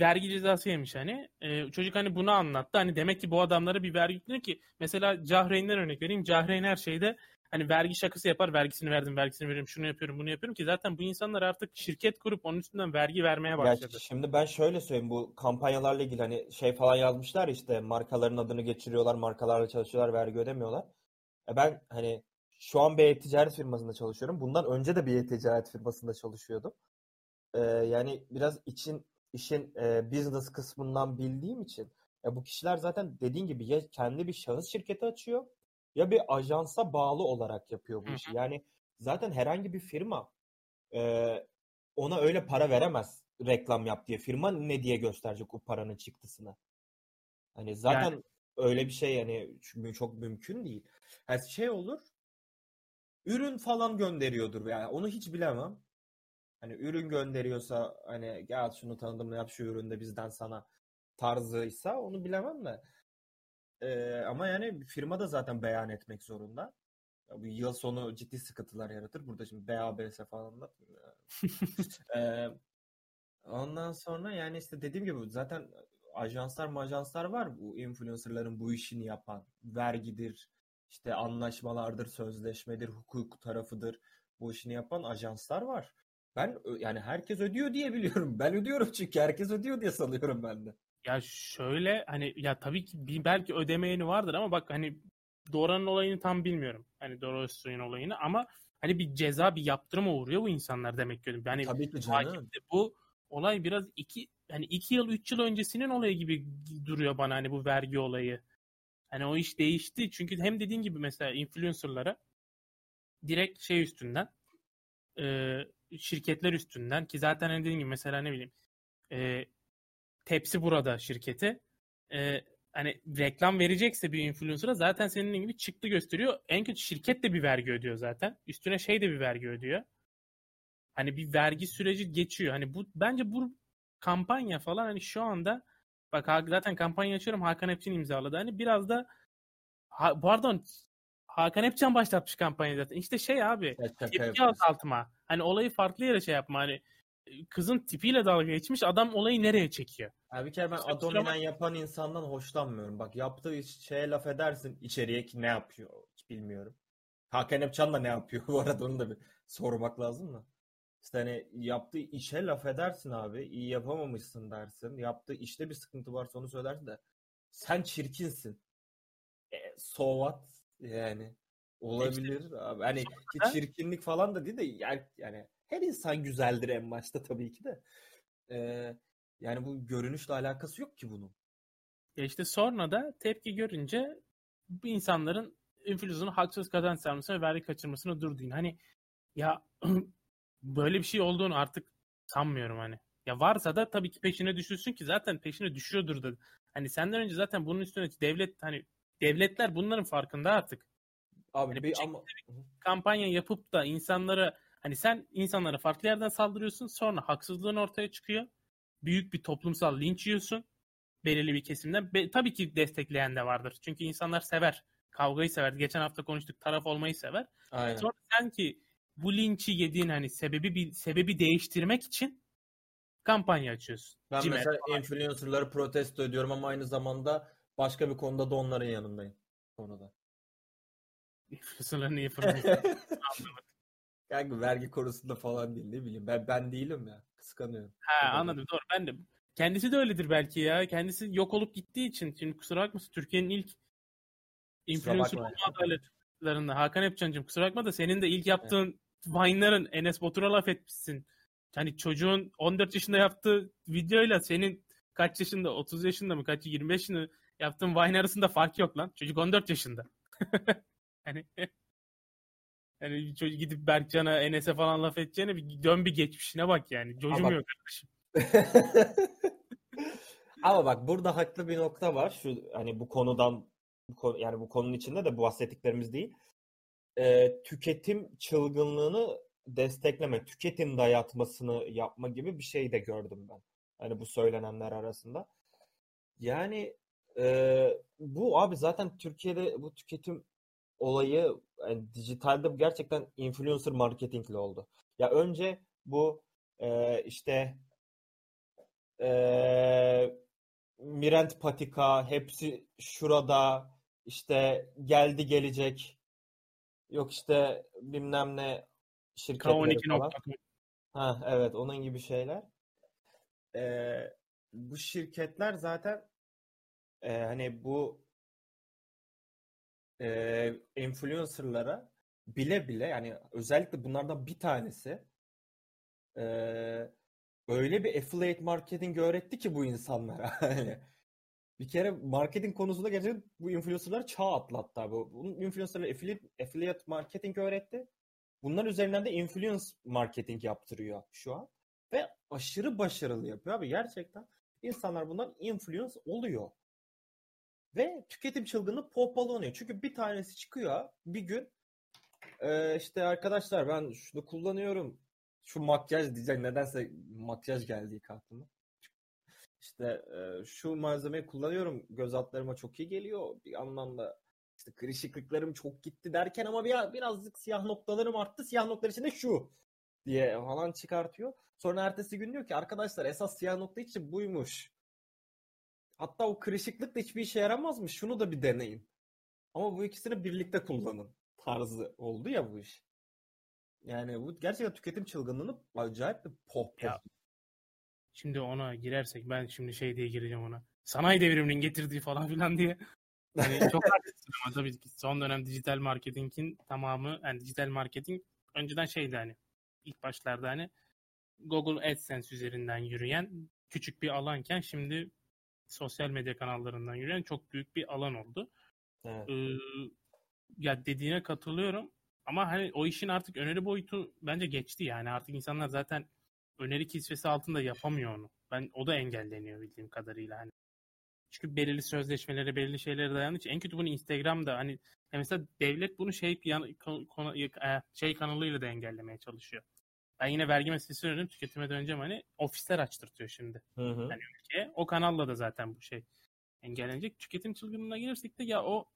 vergi cezası yemiş hani. E, çocuk hani bunu anlattı. Hani demek ki bu adamlara bir vergi yükleniyor ki mesela Cahreyn'den örnek vereyim. Cahreyn her şeyde hani vergi şakası yapar. Vergisini verdim, vergisini veriyorum, şunu yapıyorum, bunu yapıyorum ki zaten bu insanlar artık şirket kurup onun üstünden vergi vermeye başladı. Ya şimdi ben şöyle söyleyeyim bu kampanyalarla ilgili hani şey falan yazmışlar işte markaların adını geçiriyorlar, markalarla çalışıyorlar, vergi ödemiyorlar. E ben hani şu an bir e-ticaret firmasında çalışıyorum. Bundan önce de bir e-ticaret firmasında çalışıyordum. Ee, yani biraz için işin e, business kısmından bildiğim için ya bu kişiler zaten dediğin gibi ya kendi bir şahıs şirketi açıyor ya bir ajansa bağlı olarak yapıyor bu işi. Yani zaten herhangi bir firma e, ona öyle para veremez reklam yap diye. Firma ne diye gösterecek o paranın çıktısını? Hani zaten Yani öyle bir şey yani çok mümkün değil. Yani şey olur ürün falan gönderiyordur yani onu hiç bilemem. Hani ürün gönderiyorsa hani gel şunu tanıdığımla yap şu üründe bizden sana tarzıysa onu bilemem de. Ee, ama yani firma da zaten beyan etmek zorunda. Ya bu yıl sonu ciddi sıkıntılar yaratır. Burada şimdi BABS falan da. Ee, ondan sonra yani işte dediğim gibi zaten ajanslar majanslar var. Bu influencerların bu işini yapan. Vergidir, işte anlaşmalardır, sözleşmedir, hukuk tarafıdır. Bu işini yapan ajanslar var. Ben yani herkes ödüyor diye biliyorum. Ben ödüyorum çünkü herkes ödüyor diye sanıyorum ben de. ya şöyle hani ya tabii ki bir belki ödemeyeni vardır ama bak hani Dora'nın olayını tam bilmiyorum. Hani Dora Özsoy'un olayını ama hani bir ceza bir yaptırıma uğruyor bu insanlar demek ki. Yani Tabii ki canım. bu olay biraz iki hani iki yıl üç yıl öncesinin olayı gibi duruyor bana hani bu vergi olayı. Hani o iş değişti çünkü hem dediğin gibi mesela influencerlara direkt şey üstünden e, şirketler üstünden ki zaten hani dediğim gibi mesela ne bileyim e, Tepsi burada şirketi e, hani reklam verecekse bir influencer'a zaten senin gibi çıktı gösteriyor. En kötü şirket de bir vergi ödüyor zaten. Üstüne şey de bir vergi ödüyor. Hani bir vergi süreci geçiyor. Hani bu bence bu kampanya falan hani şu anda bak zaten kampanya açıyorum Hakan Epçin imzaladı. Hani biraz da pardon Hakan Epçen başlatmış kampanyayı zaten. İşte şey abi Ya tepki azaltma. Hani olayı farklı yere şey yapma. Hani e, kızın tipiyle dalga geçmiş adam olayı nereye çekiyor? Ya bir kere ben İşte Adominen yapan insandan hoşlanmıyorum. Bak yaptığı şeye laf edersin içeriye ki ne yapıyor hiç bilmiyorum. Hakan Epcan da ne yapıyor bu arada onu da bir sormak lazım da. İşte hani yaptığı işe laf edersin abi. iyi yapamamışsın dersin. Yaptığı işte bir sıkıntı varsa onu söylersin de. Sen çirkinsin. E, so what? Yani olabilir abi. Hani ki Sonra- çirkinlik falan da değil de yani, yani her insan güzeldir en başta tabii ki de. Ee, yani bu görünüşle alakası yok ki bunun. Ya işte sonra da tepki görünce bu insanların influencer'ın haksız kazanç ve vergi kaçırmasına durduğunu. Hani ya böyle bir şey olduğunu artık sanmıyorum hani. Ya varsa da tabii ki peşine düşürsün ki zaten peşine düşüyordur da. Hani senden önce zaten bunun üstüne devlet hani devletler bunların farkında artık. Abi Hani bir ama Kampanya yapıp da insanlara hani sen insanlara farklı yerden saldırıyorsun sonra haksızlığın ortaya çıkıyor. Büyük bir toplumsal linç yiyorsun belirli bir kesimden. Be- tabii ki destekleyen de vardır. Çünkü insanlar sever. Kavgayı sever. Geçen hafta konuştuk taraf olmayı sever. aynen. Sonra sen ki bu linçi yediğin hani sebebi bir sebebi değiştirmek için kampanya açıyorsun. Ben Cimer mesela falan. influencerları protesto ediyorum ama aynı zamanda başka bir konuda da onların yanındayım. Konuda. İyi fırlatıyor. Yani vergi konusunda falan değil ne bileyim. Ben ben değilim ya. Kıskanıyorum. Ha Tabii. anladım doğru. Ben de kendisi de öyledir belki ya. Kendisi yok olup gittiği için. Şimdi kusura bakmasın Türkiye'nin ilk influencer olma adaylarında Hakan Epcan'cığım kusura bakma da senin de ilk yaptığın Vine'ların Enes Batur'a laf etmişsin. Hani çocuğun 14 yaşında yaptığı videoyla senin kaç yaşında 30 yaşında mı kaç 25 yaşında yaptığın Vine arasında fark yok lan. Çocuk 14 yaşında. hani bir çocuk gidip Berkcan'a Enes'e falan laf edeceğine bir dön bir geçmişine bak yani. Cocumuyor kardeşim. Ama bak burada haklı bir nokta var. Şu hani bu konudan bu konu, yani bu konunun içinde de bu bahsettiklerimiz değil. Ee, tüketim çılgınlığını destekleme, tüketim dayatmasını yapma gibi bir şey de gördüm ben. Hani bu söylenenler arasında. Yani e, bu abi zaten Türkiye'de bu tüketim olayı yani dijitalde bu gerçekten influencer marketingle oldu. Ya önce bu e, işte Ee, Mirent Patika hepsi şurada işte geldi gelecek yok işte bilmem ne şirketleri falan. K12.com. Ha evet onun gibi şeyler. Ee, bu şirketler zaten e, hani bu e, influencerlara bile bile yani özellikle bunlardan bir tanesi e, öyle bir affiliate marketing öğretti ki bu insanlara. Hani bir kere marketing konusunda gerçekten bu influencerlar çağ atlattı abi. Bunun influencerlara affiliate, affiliate marketing öğretti. Bunlar üzerinden de influence marketing yaptırıyor şu an. Ve aşırı başarılı yapıyor abi gerçekten. İnsanlar bundan influence oluyor. Ve tüketim çılgınlığı pompalanıyor. Çünkü bir tanesi çıkıyor bir gün e, işte arkadaşlar ben şunu kullanıyorum. Şu makyaj diyecek nedense makyaj geldi ilk aklıma. İşte e, şu malzemeyi kullanıyorum. Göz altlarıma çok iyi geliyor. Bir anlamda işte kırışıklıklarım çok gitti derken ama bir, birazcık siyah noktalarım arttı. Siyah noktalar içinde şu diye falan çıkartıyor. Sonra ertesi gün diyor ki arkadaşlar esas siyah nokta için buymuş. Hatta o kırışıklık da hiçbir işe yaramazmış. Şunu da bir deneyin. Ama bu ikisini birlikte kullanın tarzı oldu ya bu iş. Yani bu gerçekten tüketim çılgınlığını acayip bir pohpoh. Ya, Şimdi ona girersek ben şimdi şey diye gireceğim ona. Sanayi devriminin getirdiği falan filan diye. Hani çok haklısın ama tabii ki son dönem dijital marketingin tamamı yani dijital marketing önceden şeydi hani ilk başlarda hani Google AdSense üzerinden yürüyen küçük bir alanken şimdi sosyal medya kanallarından yürüyen çok büyük bir alan oldu. Evet. Ee, ya dediğine katılıyorum ama hani o işin artık öneri boyutu bence geçti yani artık insanlar zaten öneri kisvesi altında yapamıyor onu. Ben o da engelleniyor bildiğim kadarıyla hani. Çünkü belirli sözleşmelere, belirli şeylere dayandığı için en kötü bunu Instagram'da hani mesela devlet bunu şey yan, e, şey kanalıyla da engellemeye çalışıyor. Ben yine vergi meselesi öğrendim. Tüketime döneceğim hani ofisler açtırtıyor şimdi. Hı hı. Yani ülkeye. O kanalla da zaten bu şey engellenecek. Tüketim çılgınlığına gelirsek de ya o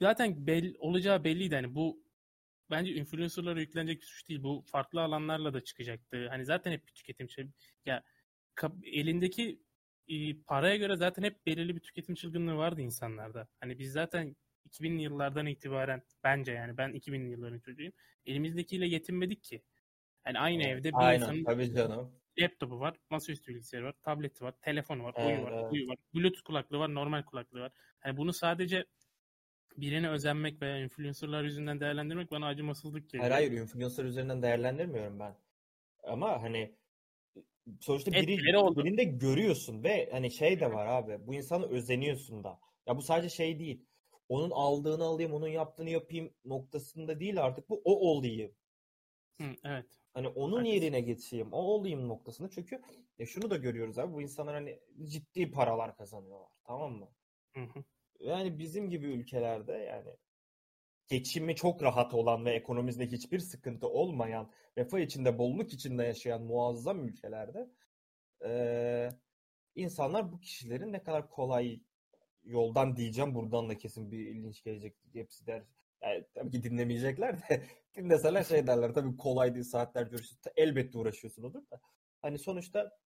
zaten bel, olacağı belliydi. Hani bu bence influencerlara yüklenecek bir suç değil. Bu farklı alanlarla da çıkacaktı. Hani zaten hep bir tüketim şey. Ya elindeki e, paraya göre zaten hep belirli bir tüketim çılgınlığı vardı insanlarda. Hani biz zaten 2000'li yıllardan itibaren bence yani ben 2000'li yılların çocuğuyum. Elimizdekiyle yetinmedik ki. Yani aynı evde bir Aynen insanın tabii canım. laptopu var, masaüstü bilgisayarı var, tableti var, telefonu var, Evet, uyu var, evet. uyu var, bluetooth kulaklığı var, normal kulaklığı var. Hani bunu sadece birine özenmek veya influencerlar yüzünden değerlendirmek bana acımasızlık geliyor. Hayır hayır influencer üzerinden değerlendirmiyorum ben. Ama hani sonuçta biri, birinde görüyorsun ve hani şey de var abi bu insana özeniyorsun da. Ya bu sadece şey değil. Onun aldığını alayım, onun yaptığını yapayım noktasında değil artık bu o olayım. Hı, evet. Hani onun Haklısın. yerine geçeyim, o olayım noktasında. Çünkü ya şunu da görüyoruz abi bu insanlar hani ciddi paralar kazanıyorlar. Tamam mı? Hı hı. Yani bizim gibi ülkelerde yani geçimi çok rahat olan ve ekonomide hiçbir sıkıntı olmayan, refah içinde, bolluk içinde yaşayan muazzam ülkelerde eee, insanlar bu kişilerin ne kadar kolay yoldan diyeceğim. Buradan da kesin bir ilginç gelecek. Hepsi der. Yani tabii ki dinlemeyecekler de dinleseler şey derler. Tabii kolay değil saatlerce uğraşıyorsun. Elbette uğraşıyorsunuz da. Hani sonuçta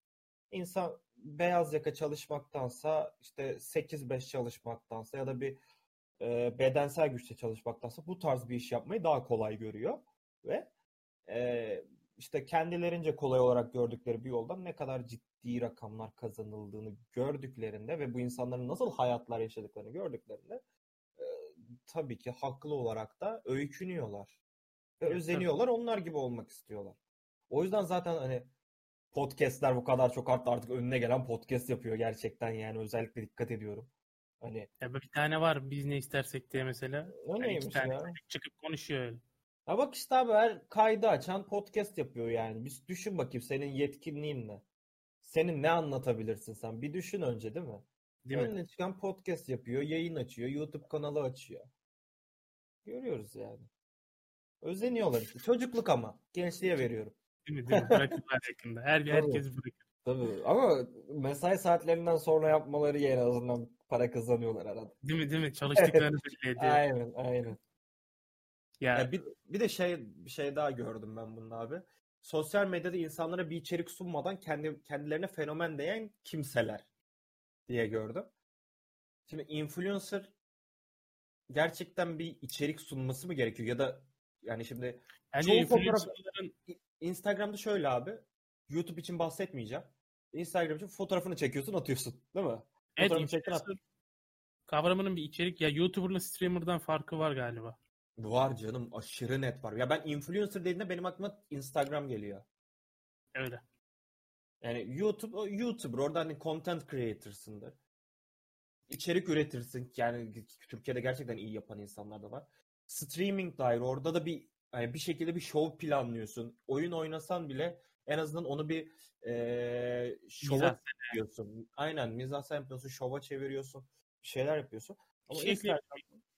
insan beyaz yaka çalışmaktansa işte 8-5 çalışmaktansa ya da bir e, bedensel güçle çalışmaktansa bu tarz bir iş yapmayı daha kolay görüyor ve e, işte kendilerince kolay olarak gördükleri bir yoldan ne kadar ciddi rakamlar kazanıldığını gördüklerinde ve bu insanların nasıl hayatlar yaşadıklarını gördüklerinde e, tabii ki haklı olarak da öykünüyorlar ve Evet, özeniyorlar onlar gibi olmak istiyorlar. O yüzden zaten hani podcastler bu kadar çok arttı artık önüne gelen podcast yapıyor gerçekten yani özellikle dikkat ediyorum. Hani Ya bir tane var biz ne istersek diye mesela. o Yani neymiş tane ya? çıkıp konuşuyor öyle. Ya bak işte abi her kaydı açan podcast yapıyor yani. Bir düşün bakayım senin yetkinliğin ne? Senin ne anlatabilirsin sen? Bir düşün önce değil mi? Değil mi? Önüne çıkan podcast yapıyor, yayın açıyor, YouTube kanalı açıyor. Görüyoruz yani. Özeniyorlar işte. Çocukluk ama. Gençliğe veriyorum. Değil mi? Değil mi? Bırakırlar yakında. Her, Tabii. herkes bırakır. Tabii ama mesai saatlerinden sonra yapmaları en azından para kazanıyorlar arada. Değil mi? Değil mi? Çalıştıklarını belli ediyor. Aynen, aynen. Ya Ya bir, bir de şey bir şey daha gördüm ben bunun abi. Sosyal medyada insanlara bir içerik sunmadan kendi kendilerine fenomen diyen kimseler diye gördüm. Şimdi influencer gerçekten bir içerik sunması mı gerekiyor ya da yani şimdi Yani çoğu fotoğraf influencerların Instagram'da şöyle abi. YouTube için bahsetmeyeceğim. Instagram için fotoğrafını çekiyorsun, atıyorsun, değil mi? evet, Fotoğrafını çektin, at. kavramının bir içerik ya YouTuber'la streamer'dan farkı var galiba. Var canım, aşırı net var. Ya ben influencer dediğinde benim aklıma Instagram geliyor. Öyle. Yani YouTube, o YouTuber, orada hani content creator'sındır. İçerik üretirsin. Yani Türkiye'de gerçekten iyi yapan insanlar da var. Streaming dair orada da bir yani bir şekilde bir show planlıyorsun. Oyun oynasan bile en azından onu bir eee şova çeviriyorsun. Aynen mizahsen yapıyorsun, şova çeviriyorsun. Bir şeyler yapıyorsun. Ama Şey Instagram...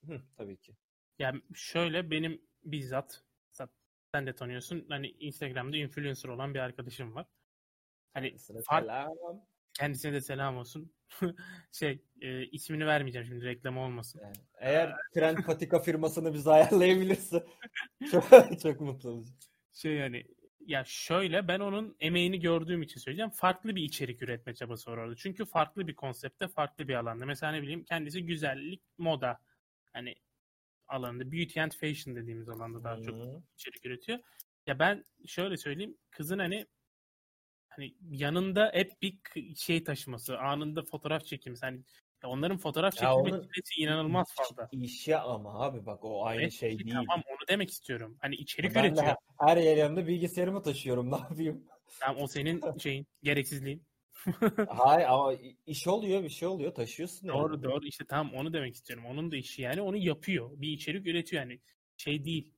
Hı, tabii ki. Yani şöyle benim bizzat sen- de tanıyorsun. Hani Instagram'da influencer olan bir arkadaşım var. Hani Sıra fark- selam. kendisine de selam olsun. şey e, ismini vermeyeceğim şimdi reklam olmasın. Yani eğer Trend Patika firmasını bize ayarlayabilirse çok, çok mutlu olacağım. Şey yani ya şöyle ben onun emeğini gördüğüm için söyleyeceğim. Farklı bir içerik üretme çabası var orada. Çünkü farklı bir konsepte, farklı bir alanda. Mesela ne bileyim kendisi güzellik, moda hani alanında beauty and fashion dediğimiz alanda daha çok Hı. içerik üretiyor. Ya ben şöyle söyleyeyim. Kızın hani hani yanında hep bir şey taşıması, anında fotoğraf çekimi. Hani ya onların fotoğraf çekimi süresi inanılmaz fazla. İşi ama abi bak o aynı Evet, şey değil. Tamam onu demek istiyorum. Hani içerik Ben üretiyor. her, her yerimde bilgisayarımı taşıyorum. Ne yapayım? Tamam o senin şeyin gereksizliğin. Hayır ama iş oluyor bir şey oluyor taşıyorsun yani. Doğru doğru işte tamam onu demek istiyorum. Onun da işi yani onu yapıyor. Bir içerik üretiyor yani. Şey değil.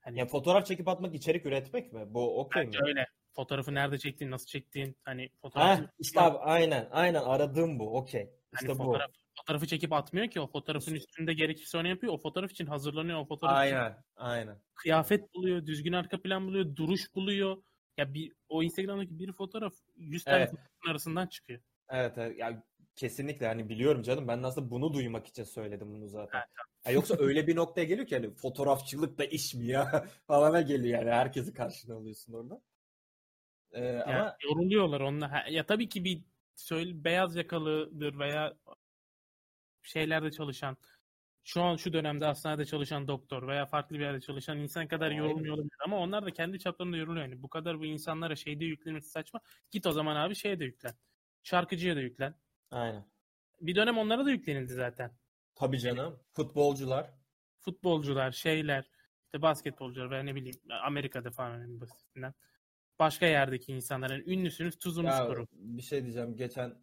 Hani Ya fotoğraf çekip atmak içerik üretmek mi? Bu okey mi? öyle. Fotoğrafı nerede çektiğin, nasıl çektiğin, hani fotoğrafı Ha işte abi aynen aynen aradığım bu okey. İşte hani bu. fotoğraf, fotoğrafı çekip atmıyor ki o fotoğrafın üstünde gerekirse onu yapıyor. O fotoğraf için hazırlanıyor. O fotoğraf için Aynen aynen. kıyafet buluyor, düzgün arka plan buluyor, duruş buluyor. Ya bir o Instagram'daki bir fotoğraf 100 tane Evet. fotoğrafın arasından çıkıyor. Evet, evet ya kesinlikle hani biliyorum canım ben aslında bunu duymak için söyledim bunu zaten. Evet, Ya yoksa öyle bir noktaya geliyor ki hani fotoğrafçılık da iş mi ya falana geliyor yani herkesi karşına alıyorsun orada. Ee, Yani ama yoruluyorlar onunla. Ya tabii ki bir söyle beyaz yakalıdır veya şeylerde çalışan şu an şu dönemde hastanede çalışan doktor veya farklı bir yerde çalışan insan kadar yorulmuyor olabilir ama onlar da kendi çaplarında yoruluyor. Yani bu kadar bu insanlara şeyde yüklenmesi saçma. Git o zaman abi şeye de yüklen. Şarkıcıya da yüklen. aynen. Bir dönem onlara da yüklenildi zaten. Tabii canım. Futbolcular. Futbolcular, şeyler, işte basketbolcular veya ne bileyim Amerika'da falan en basitinden. Başka yerdeki insanların ünlüsünüz, tuzunuz Ya kuru. bir şey diyeceğim. Geçen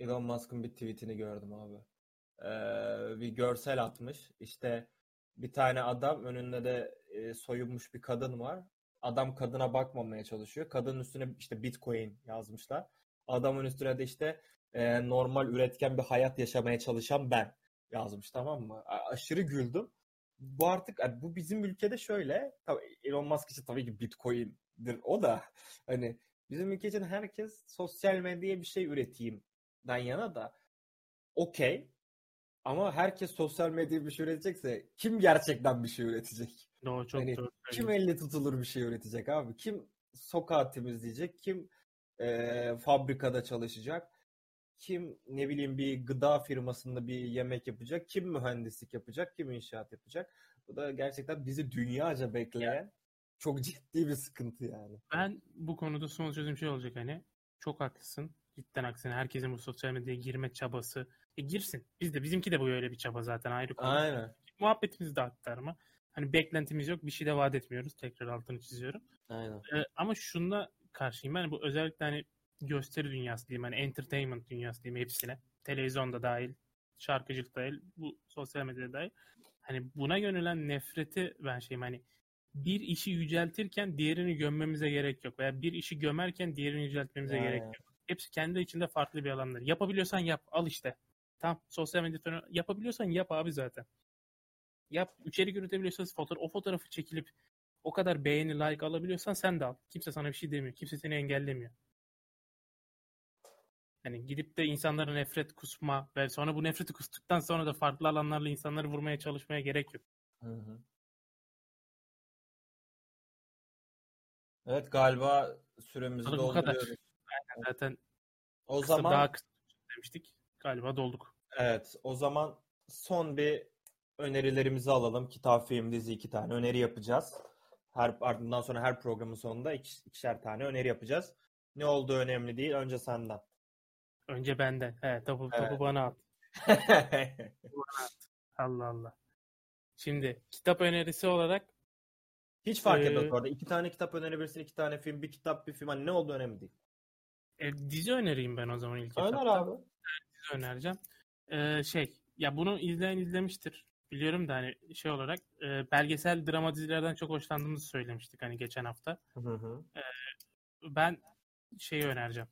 Elon Musk'ın bir tweetini gördüm abi. Ee, bir görsel atmış. İşte bir tane adam önünde de e, soyunmuş bir kadın var. Adam kadına bakmamaya çalışıyor. Kadının üstüne işte Bitcoin yazmışlar. Adamın üstüne de işte e, normal üretken bir hayat yaşamaya çalışan ben yazmış tamam mı? Aşırı güldüm. Bu artık bu bizim ülkede şöyle. Tabii Elon Musk için tabii ki Bitcoin'dir o da. Hani Bizim ülke için herkes sosyal medyaya bir şey üreteyimden yana da okey. Ama herkes sosyal medyaya bir şey üretecekse kim gerçekten bir şey üretecek? Doğru, çok Hani doğru. Kim elle tutulur bir şey üretecek abi? Kim sokağı temizleyecek? Kim eee, fabrikada çalışacak? Kim ne bileyim bir gıda firmasında bir yemek yapacak? Kim mühendislik yapacak? Kim inşaat yapacak? Bu da gerçekten bizi dünyaca bekleyen çok ciddi bir sıkıntı yani. Ben bu konuda son sözüm şey olacak hani. Çok haklısın. Cidden haklısın. Herkesin bu sosyal medyaya girme çabası. E girsin. Biz de bizimki de bu öyle bir çaba zaten ayrı konu. Aynen. Muhabbetimiz de aktarma. Hani beklentimiz yok. Bir şey de vaat etmiyoruz. Tekrar altını çiziyorum. Aynen. Ee, ama şununla karşıyım. Ben bu özellikle hani gösteri dünyası diyeyim. Hani entertainment dünyası diyeyim hepsine. Televizyonda dahil. Şarkıcılık dahil. Bu sosyal medyada dahil. Hani buna yönelen nefreti ben şeyim hani bir işi yüceltirken diğerini gömmemize gerek yok. Veya bir işi gömerken diğerini yüceltmemize gerek Aynen. yok. Hepsi kendi içinde farklı bir alanlar. Yapabiliyorsan yap. Al işte. Tamam. Sosyal medya fenome- yapabiliyorsan yap abi zaten. Yap. İçerik üretebiliyorsan fotoğraf, o fotoğrafı çekilip o kadar beğeni, like alabiliyorsan sen de al. Kimse sana bir şey demiyor. Kimse seni engellemiyor. Hani gidip de insanlara nefret kusma ve sonra bu nefreti kustuktan sonra da farklı alanlarla insanları vurmaya çalışmaya gerek yok. Hı hı. Evet galiba süremizi dolduruyoruz. Aynen, zaten O kısa, zaman daha kısa demiştik. Galiba dolduk. Evet o zaman son bir önerilerimizi alalım. Kitap, film, dizi iki tane öneri yapacağız. Her ardından sonra her programın sonunda iki, ikişer tane öneri yapacağız. Ne olduğu önemli değil. Önce senden. Önce benden. He, topu, Evet. topu bana at. Allah Allah. Şimdi kitap önerisi olarak Hiç fark Ee, etmez arada. İki tane kitap önerebilirsin, iki tane film, bir kitap, bir film. Hani ne olduğu önemli değil. e, dizi önereyim ben o zaman ilk Öner etapta. abi. Dizi önereceğim. Ee, şey ya bunu izleyen izlemiştir. Biliyorum da hani şey olarak e, belgesel drama dizilerden çok hoşlandığımızı söylemiştik hani geçen hafta. Hı hı. Ben şeyi önereceğim.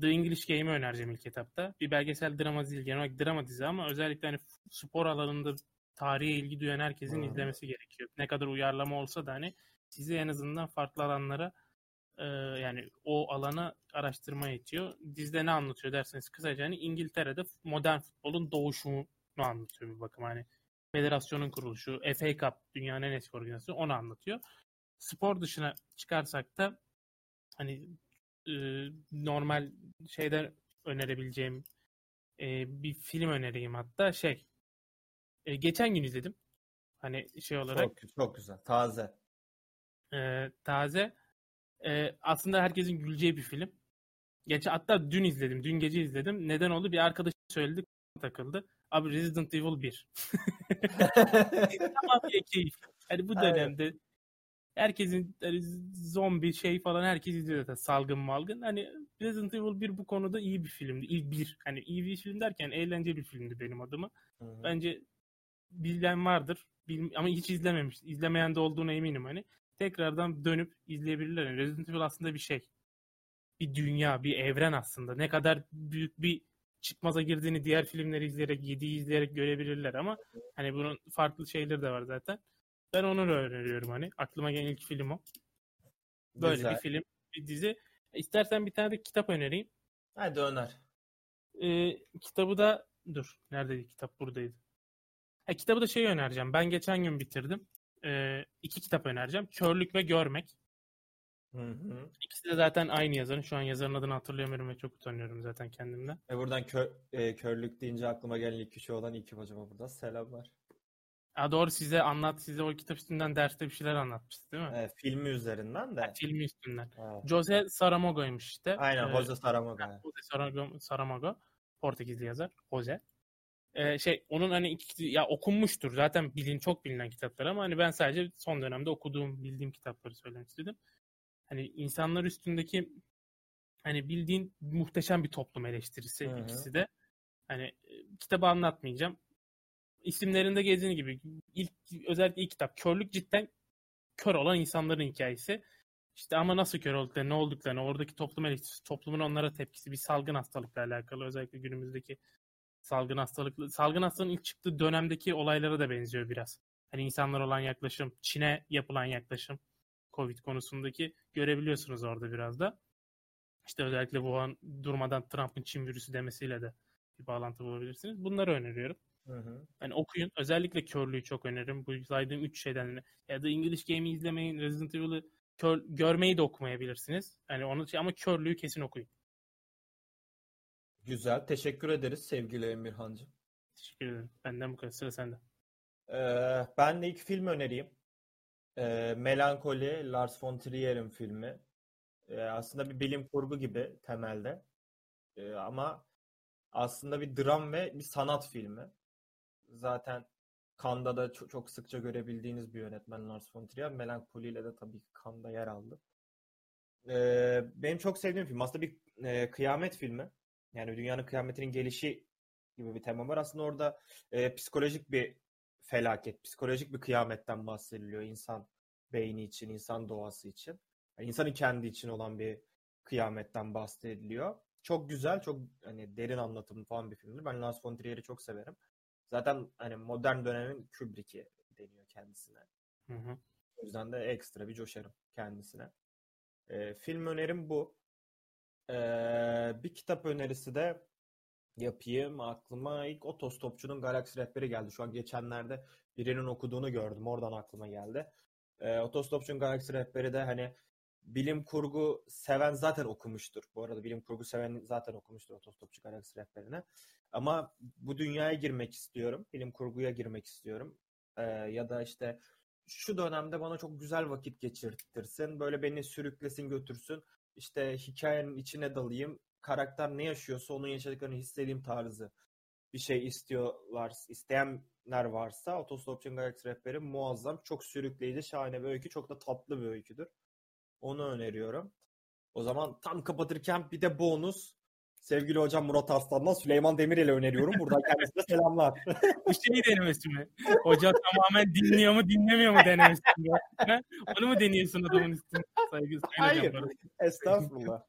The English Game'i önereceğim ilk etapta. Bir belgesel drama dizi, genel olarak drama dizi ama özellikle hani spor alanında tarihe ilgi duyan herkesin Hmm. izlemesi gerekiyor. Ne kadar uyarlama olsa da hani sizi en azından farklı alanlara e, yani o alana araştırma itiyor. Dizide ne anlatıyor derseniz kısaca hani İngiltere'de modern futbolun doğuşunu anlatıyor bir bakıma hani federasyonun kuruluşu, FA Cup dünyanın en eski organizasyonu onu anlatıyor. Spor dışına çıkarsak da hani e, normal şeyden önerebileceğim e, bir film önereyim hatta şey e, geçen gün izledim. Hani şey olarak Çok, çok güzel. Taze. e, taze E, aslında herkesin güleceği bir film. Geçen hatta dün izledim. Dün gece izledim. Neden oldu? Bir arkadaş söyledi takıldı. Abi Resident Evil 1. Tamam bir keyif. Hani bu Aynen. dönemde herkesin hani zombi şey falan herkes izliyor zaten salgın malgın. Hani Resident Evil 1 bu konuda iyi bir filmdi. İyi bir hani iyi bir film derken eğlenceli bir filmdi benim adıma. Bence bilen vardır. Bil- ama hiç izlememiş. İzlemeyen de olduğuna eminim hani. Tekrardan dönüp izleyebilirler. Yani Resident Evil aslında bir şey. Bir dünya, bir evren aslında. Ne kadar büyük bir çıkmaza girdiğini diğer filmleri izleyerek, 7'yi izleyerek görebilirler ama hani bunun farklı şeyleri de var zaten. Ben onu öneriyorum hani. Aklıma gelen ilk film o. Böyle Güzel. bir film, bir dizi. İstersen bir tane de kitap önereyim. Hadi öner. Ee, kitabı da dur. Neredeydi kitap? Buradaydı. Ha, kitabı da şey önereceğim. Ben geçen gün bitirdim. Ee, iki kitap önereceğim. Körlük ve Görmek. Hı hı. İkisi de zaten aynı yazarın. Şu an yazarın adını hatırlayamıyorum ve çok utanıyorum zaten kendimden. E buradan kö- e, körlük deyince aklıma gelen ilk kişi olan İlkim hocama burada selamlar. Ha, doğru size anlat. Size o kitap üstünden derste bir şeyler anlatmıştı değil mi? E, filmi üzerinden de. Filmi üstünden. Evet. Jose Saramago'ymuş işte. Aynen Ee, Jose Saramago. Jose Saramago, Saramago Portekizli yazar. Jose. Ee, şey onun hani iki, ya okunmuştur zaten bilin çok bilinen kitaplar ama hani ben sadece son dönemde okuduğum bildiğim kitapları söylemek istedim. Hani insanlar üstündeki hani bildiğin muhteşem bir toplum eleştirisi Hı hı. ikisi de. Hani e, kitabı anlatmayacağım. İsimlerinde gezdiğin gibi ilk özellikle ilk kitap körlük cidden kör olan insanların hikayesi. İşte ama nasıl kör olduklarını, ne olduklarını, oradaki toplum eleştirisi, toplumun onlara tepkisi, bir salgın hastalıkla alakalı özellikle günümüzdeki salgın hastalıklı, salgın hastalığın ilk çıktığı dönemdeki olaylara da benziyor biraz. Hani insanlar olan yaklaşım, Çin'e yapılan yaklaşım, Covid konusundaki görebiliyorsunuz orada biraz da. İşte özellikle Wuhan durmadan Trump'ın Çin virüsü demesiyle de bir bağlantı bulabilirsiniz. Bunları öneriyorum. Hı hı. Yani okuyun. Özellikle körlüğü çok öneririm. Bu saydığım üç şeyden. Ya da English Game'i izlemeyin. Resident Evil'ı kör, görmeyi de okumayabilirsiniz. Yani onu ama körlüğü kesin okuyun. Güzel. Teşekkür ederiz sevgili Emirhancığım. Teşekkür ederim. Benden bu kadar. Sıra sende. Ee, ben de ilk film önereyim. Ee, Melankoli, Lars von Trier'in filmi. Ee, aslında bir bilim kurgu gibi temelde. Ee, ama aslında bir dram ve bir sanat filmi. Zaten Cannes'da da çok, çok sıkça görebildiğiniz bir yönetmen Lars von Trier. Melankoli ile de tabii ki Cannes'da yer aldı. Ee, benim çok sevdiğim film. Aslında bir e, kıyamet filmi. Yani dünyanın kıyametinin gelişi gibi bir tema var. Aslında orada e, psikolojik bir felaket, psikolojik bir kıyametten bahsediliyor insan beyni için, insan doğası için. Yani insanın kendi için olan bir kıyametten bahsediliyor. Çok güzel, çok hani derin anlatımlı falan bir filmdir. Ben Lars von Trier'i çok severim. Zaten hani modern dönemin Kubrick'i deniyor kendisine. Hı hı. O yüzden de ekstra bir coşarım kendisine. Ee, film önerim bu. Ee, bir kitap önerisi de yapayım. Aklıma ilk Otostopçu'nun Galaksi Rehberi geldi. Şu an geçenlerde birinin okuduğunu gördüm. Oradan aklıma geldi. Ee, Otostopçu'nun Galaksi Rehberi de hani bilim kurgu seven zaten okumuştur. Bu arada bilim kurgu seven zaten okumuştur Otostopçu Galaksi rehberini. Ama bu dünyaya girmek istiyorum. Bilim kurguya girmek istiyorum. Ee, ya da işte şu dönemde bana çok güzel vakit geçirtirsin. Böyle beni sürüklesin götürsün. İşte hikayenin içine dalayım. Karakter ne yaşıyorsa onun yaşadıklarını hissedeyim tarzı bir şey istiyorlar, isteyenler varsa Otostopçu'nun Galaxy Rehberi muazzam, çok sürükleyici, şahane bir öykü, çok da tatlı bir öyküdür. Onu öneriyorum. O zaman tam kapatırken bir de bonus. Sevgili hocam Murat Arslan'dan Süleyman Demir ile öneriyorum. Buradan kendisine selamlar. Bu şey denemesi mi? Hoca tamamen dinliyor mu dinlemiyor mu denemesi mi? Onu mu deniyorsun adamın üstüne? Saygı, Hayır. Estağfurullah.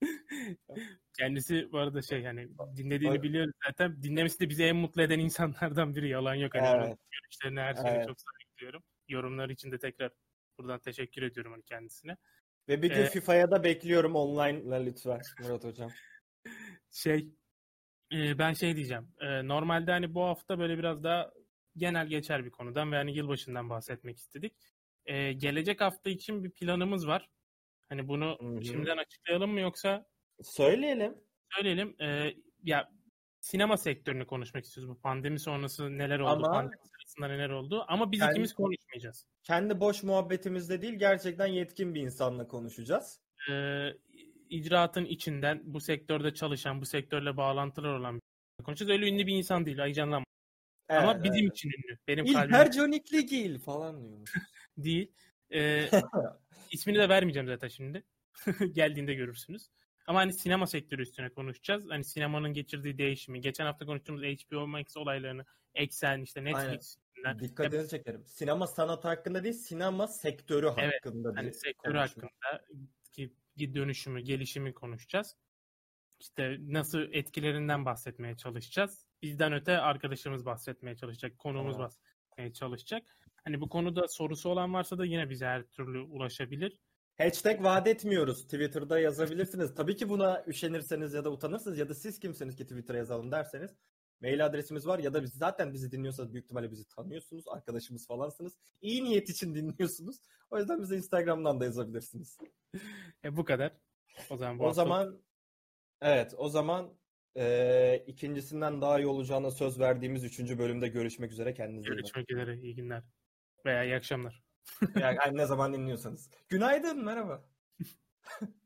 Kendisi bu arada şey hani dinlediğini Hayır. biliyoruz zaten. Dinlemesi de bizi en mutlu eden insanlardan biri. Yalan yok. Hani Evet. görüşlerine her şeyine Evet. çok saygı duyuyorum. Yorumlar için de tekrar buradan teşekkür ediyorum hani kendisine. Ve bir gün Ee, FIFA'ya da bekliyorum online'la lütfen Murat hocam. Şey e, ben şey diyeceğim. E, normalde hani bu hafta böyle biraz daha genel geçer bir konudan ve hani yılbaşından bahsetmek istedik. E, gelecek hafta için bir planımız var. Hani bunu Hı hı. şimdiden açıklayalım mı yoksa Söyleyelim. söyleyelim. E, ya sinema sektörünü konuşmak istiyoruz. Bu pandemi sonrası neler oldu, Ama- pandemi sırasında neler oldu. Ama biz Kendi- ikimiz konuşmayacağız. Kendi boş muhabbetimizde değil gerçekten yetkin bir insanla konuşacağız. E, icraatın içinden bu sektörde çalışan, bu sektörle bağlantılar olan bir konuşacağız. Öyle ünlü bir insan değil. Aycanlanma. Ama Evet, bizim evet. için ünlü. Benim kalbim İlper Canikligil falan diyormuş. değil. Ee, ismini de vermeyeceğim zaten şimdi. Geldiğinde görürsünüz. Ama hani sinema sektörü üstüne konuşacağız. Hani sinemanın geçirdiği değişimi, geçen hafta konuştuğumuz HBO Max olaylarını, Eksen, işte Netflix üstünden, Dikkatinizi çekerim. Sinema sanatı hakkında değil, sinema sektörü Evet, hakkında hani sektörü konuşma. hakkında ki dönüşümü, gelişimi konuşacağız. İşte nasıl etkilerinden bahsetmeye çalışacağız. Bizden öte arkadaşımız bahsetmeye çalışacak, konuğumuz Evet. bahsetmeye çalışacak. Hani bu konuda sorusu olan varsa da yine bize her türlü ulaşabilir. Hashtag vaat etmiyoruz. Twitter'da yazabilirsiniz. Tabii ki buna üşenirseniz ya da utanırsınız ya da siz kimsiniz ki Twitter'a yazalım derseniz. Mail adresimiz var ya da biz zaten bizi dinliyorsanız büyük ihtimalle bizi tanıyorsunuz. Arkadaşımız falansınız. İyi niyet için dinliyorsunuz. O yüzden bize Instagram'dan da yazabilirsiniz. E bu kadar. O zaman bu o hafta- zaman evet o zaman eee, ikincisinden daha iyi olacağına söz verdiğimiz üçüncü bölümde görüşmek üzere. Kendinize iyi bakın. görüşmek üzere. İyi günler. Veya iyi akşamlar. Yani ne zaman dinliyorsanız. Günaydın merhaba.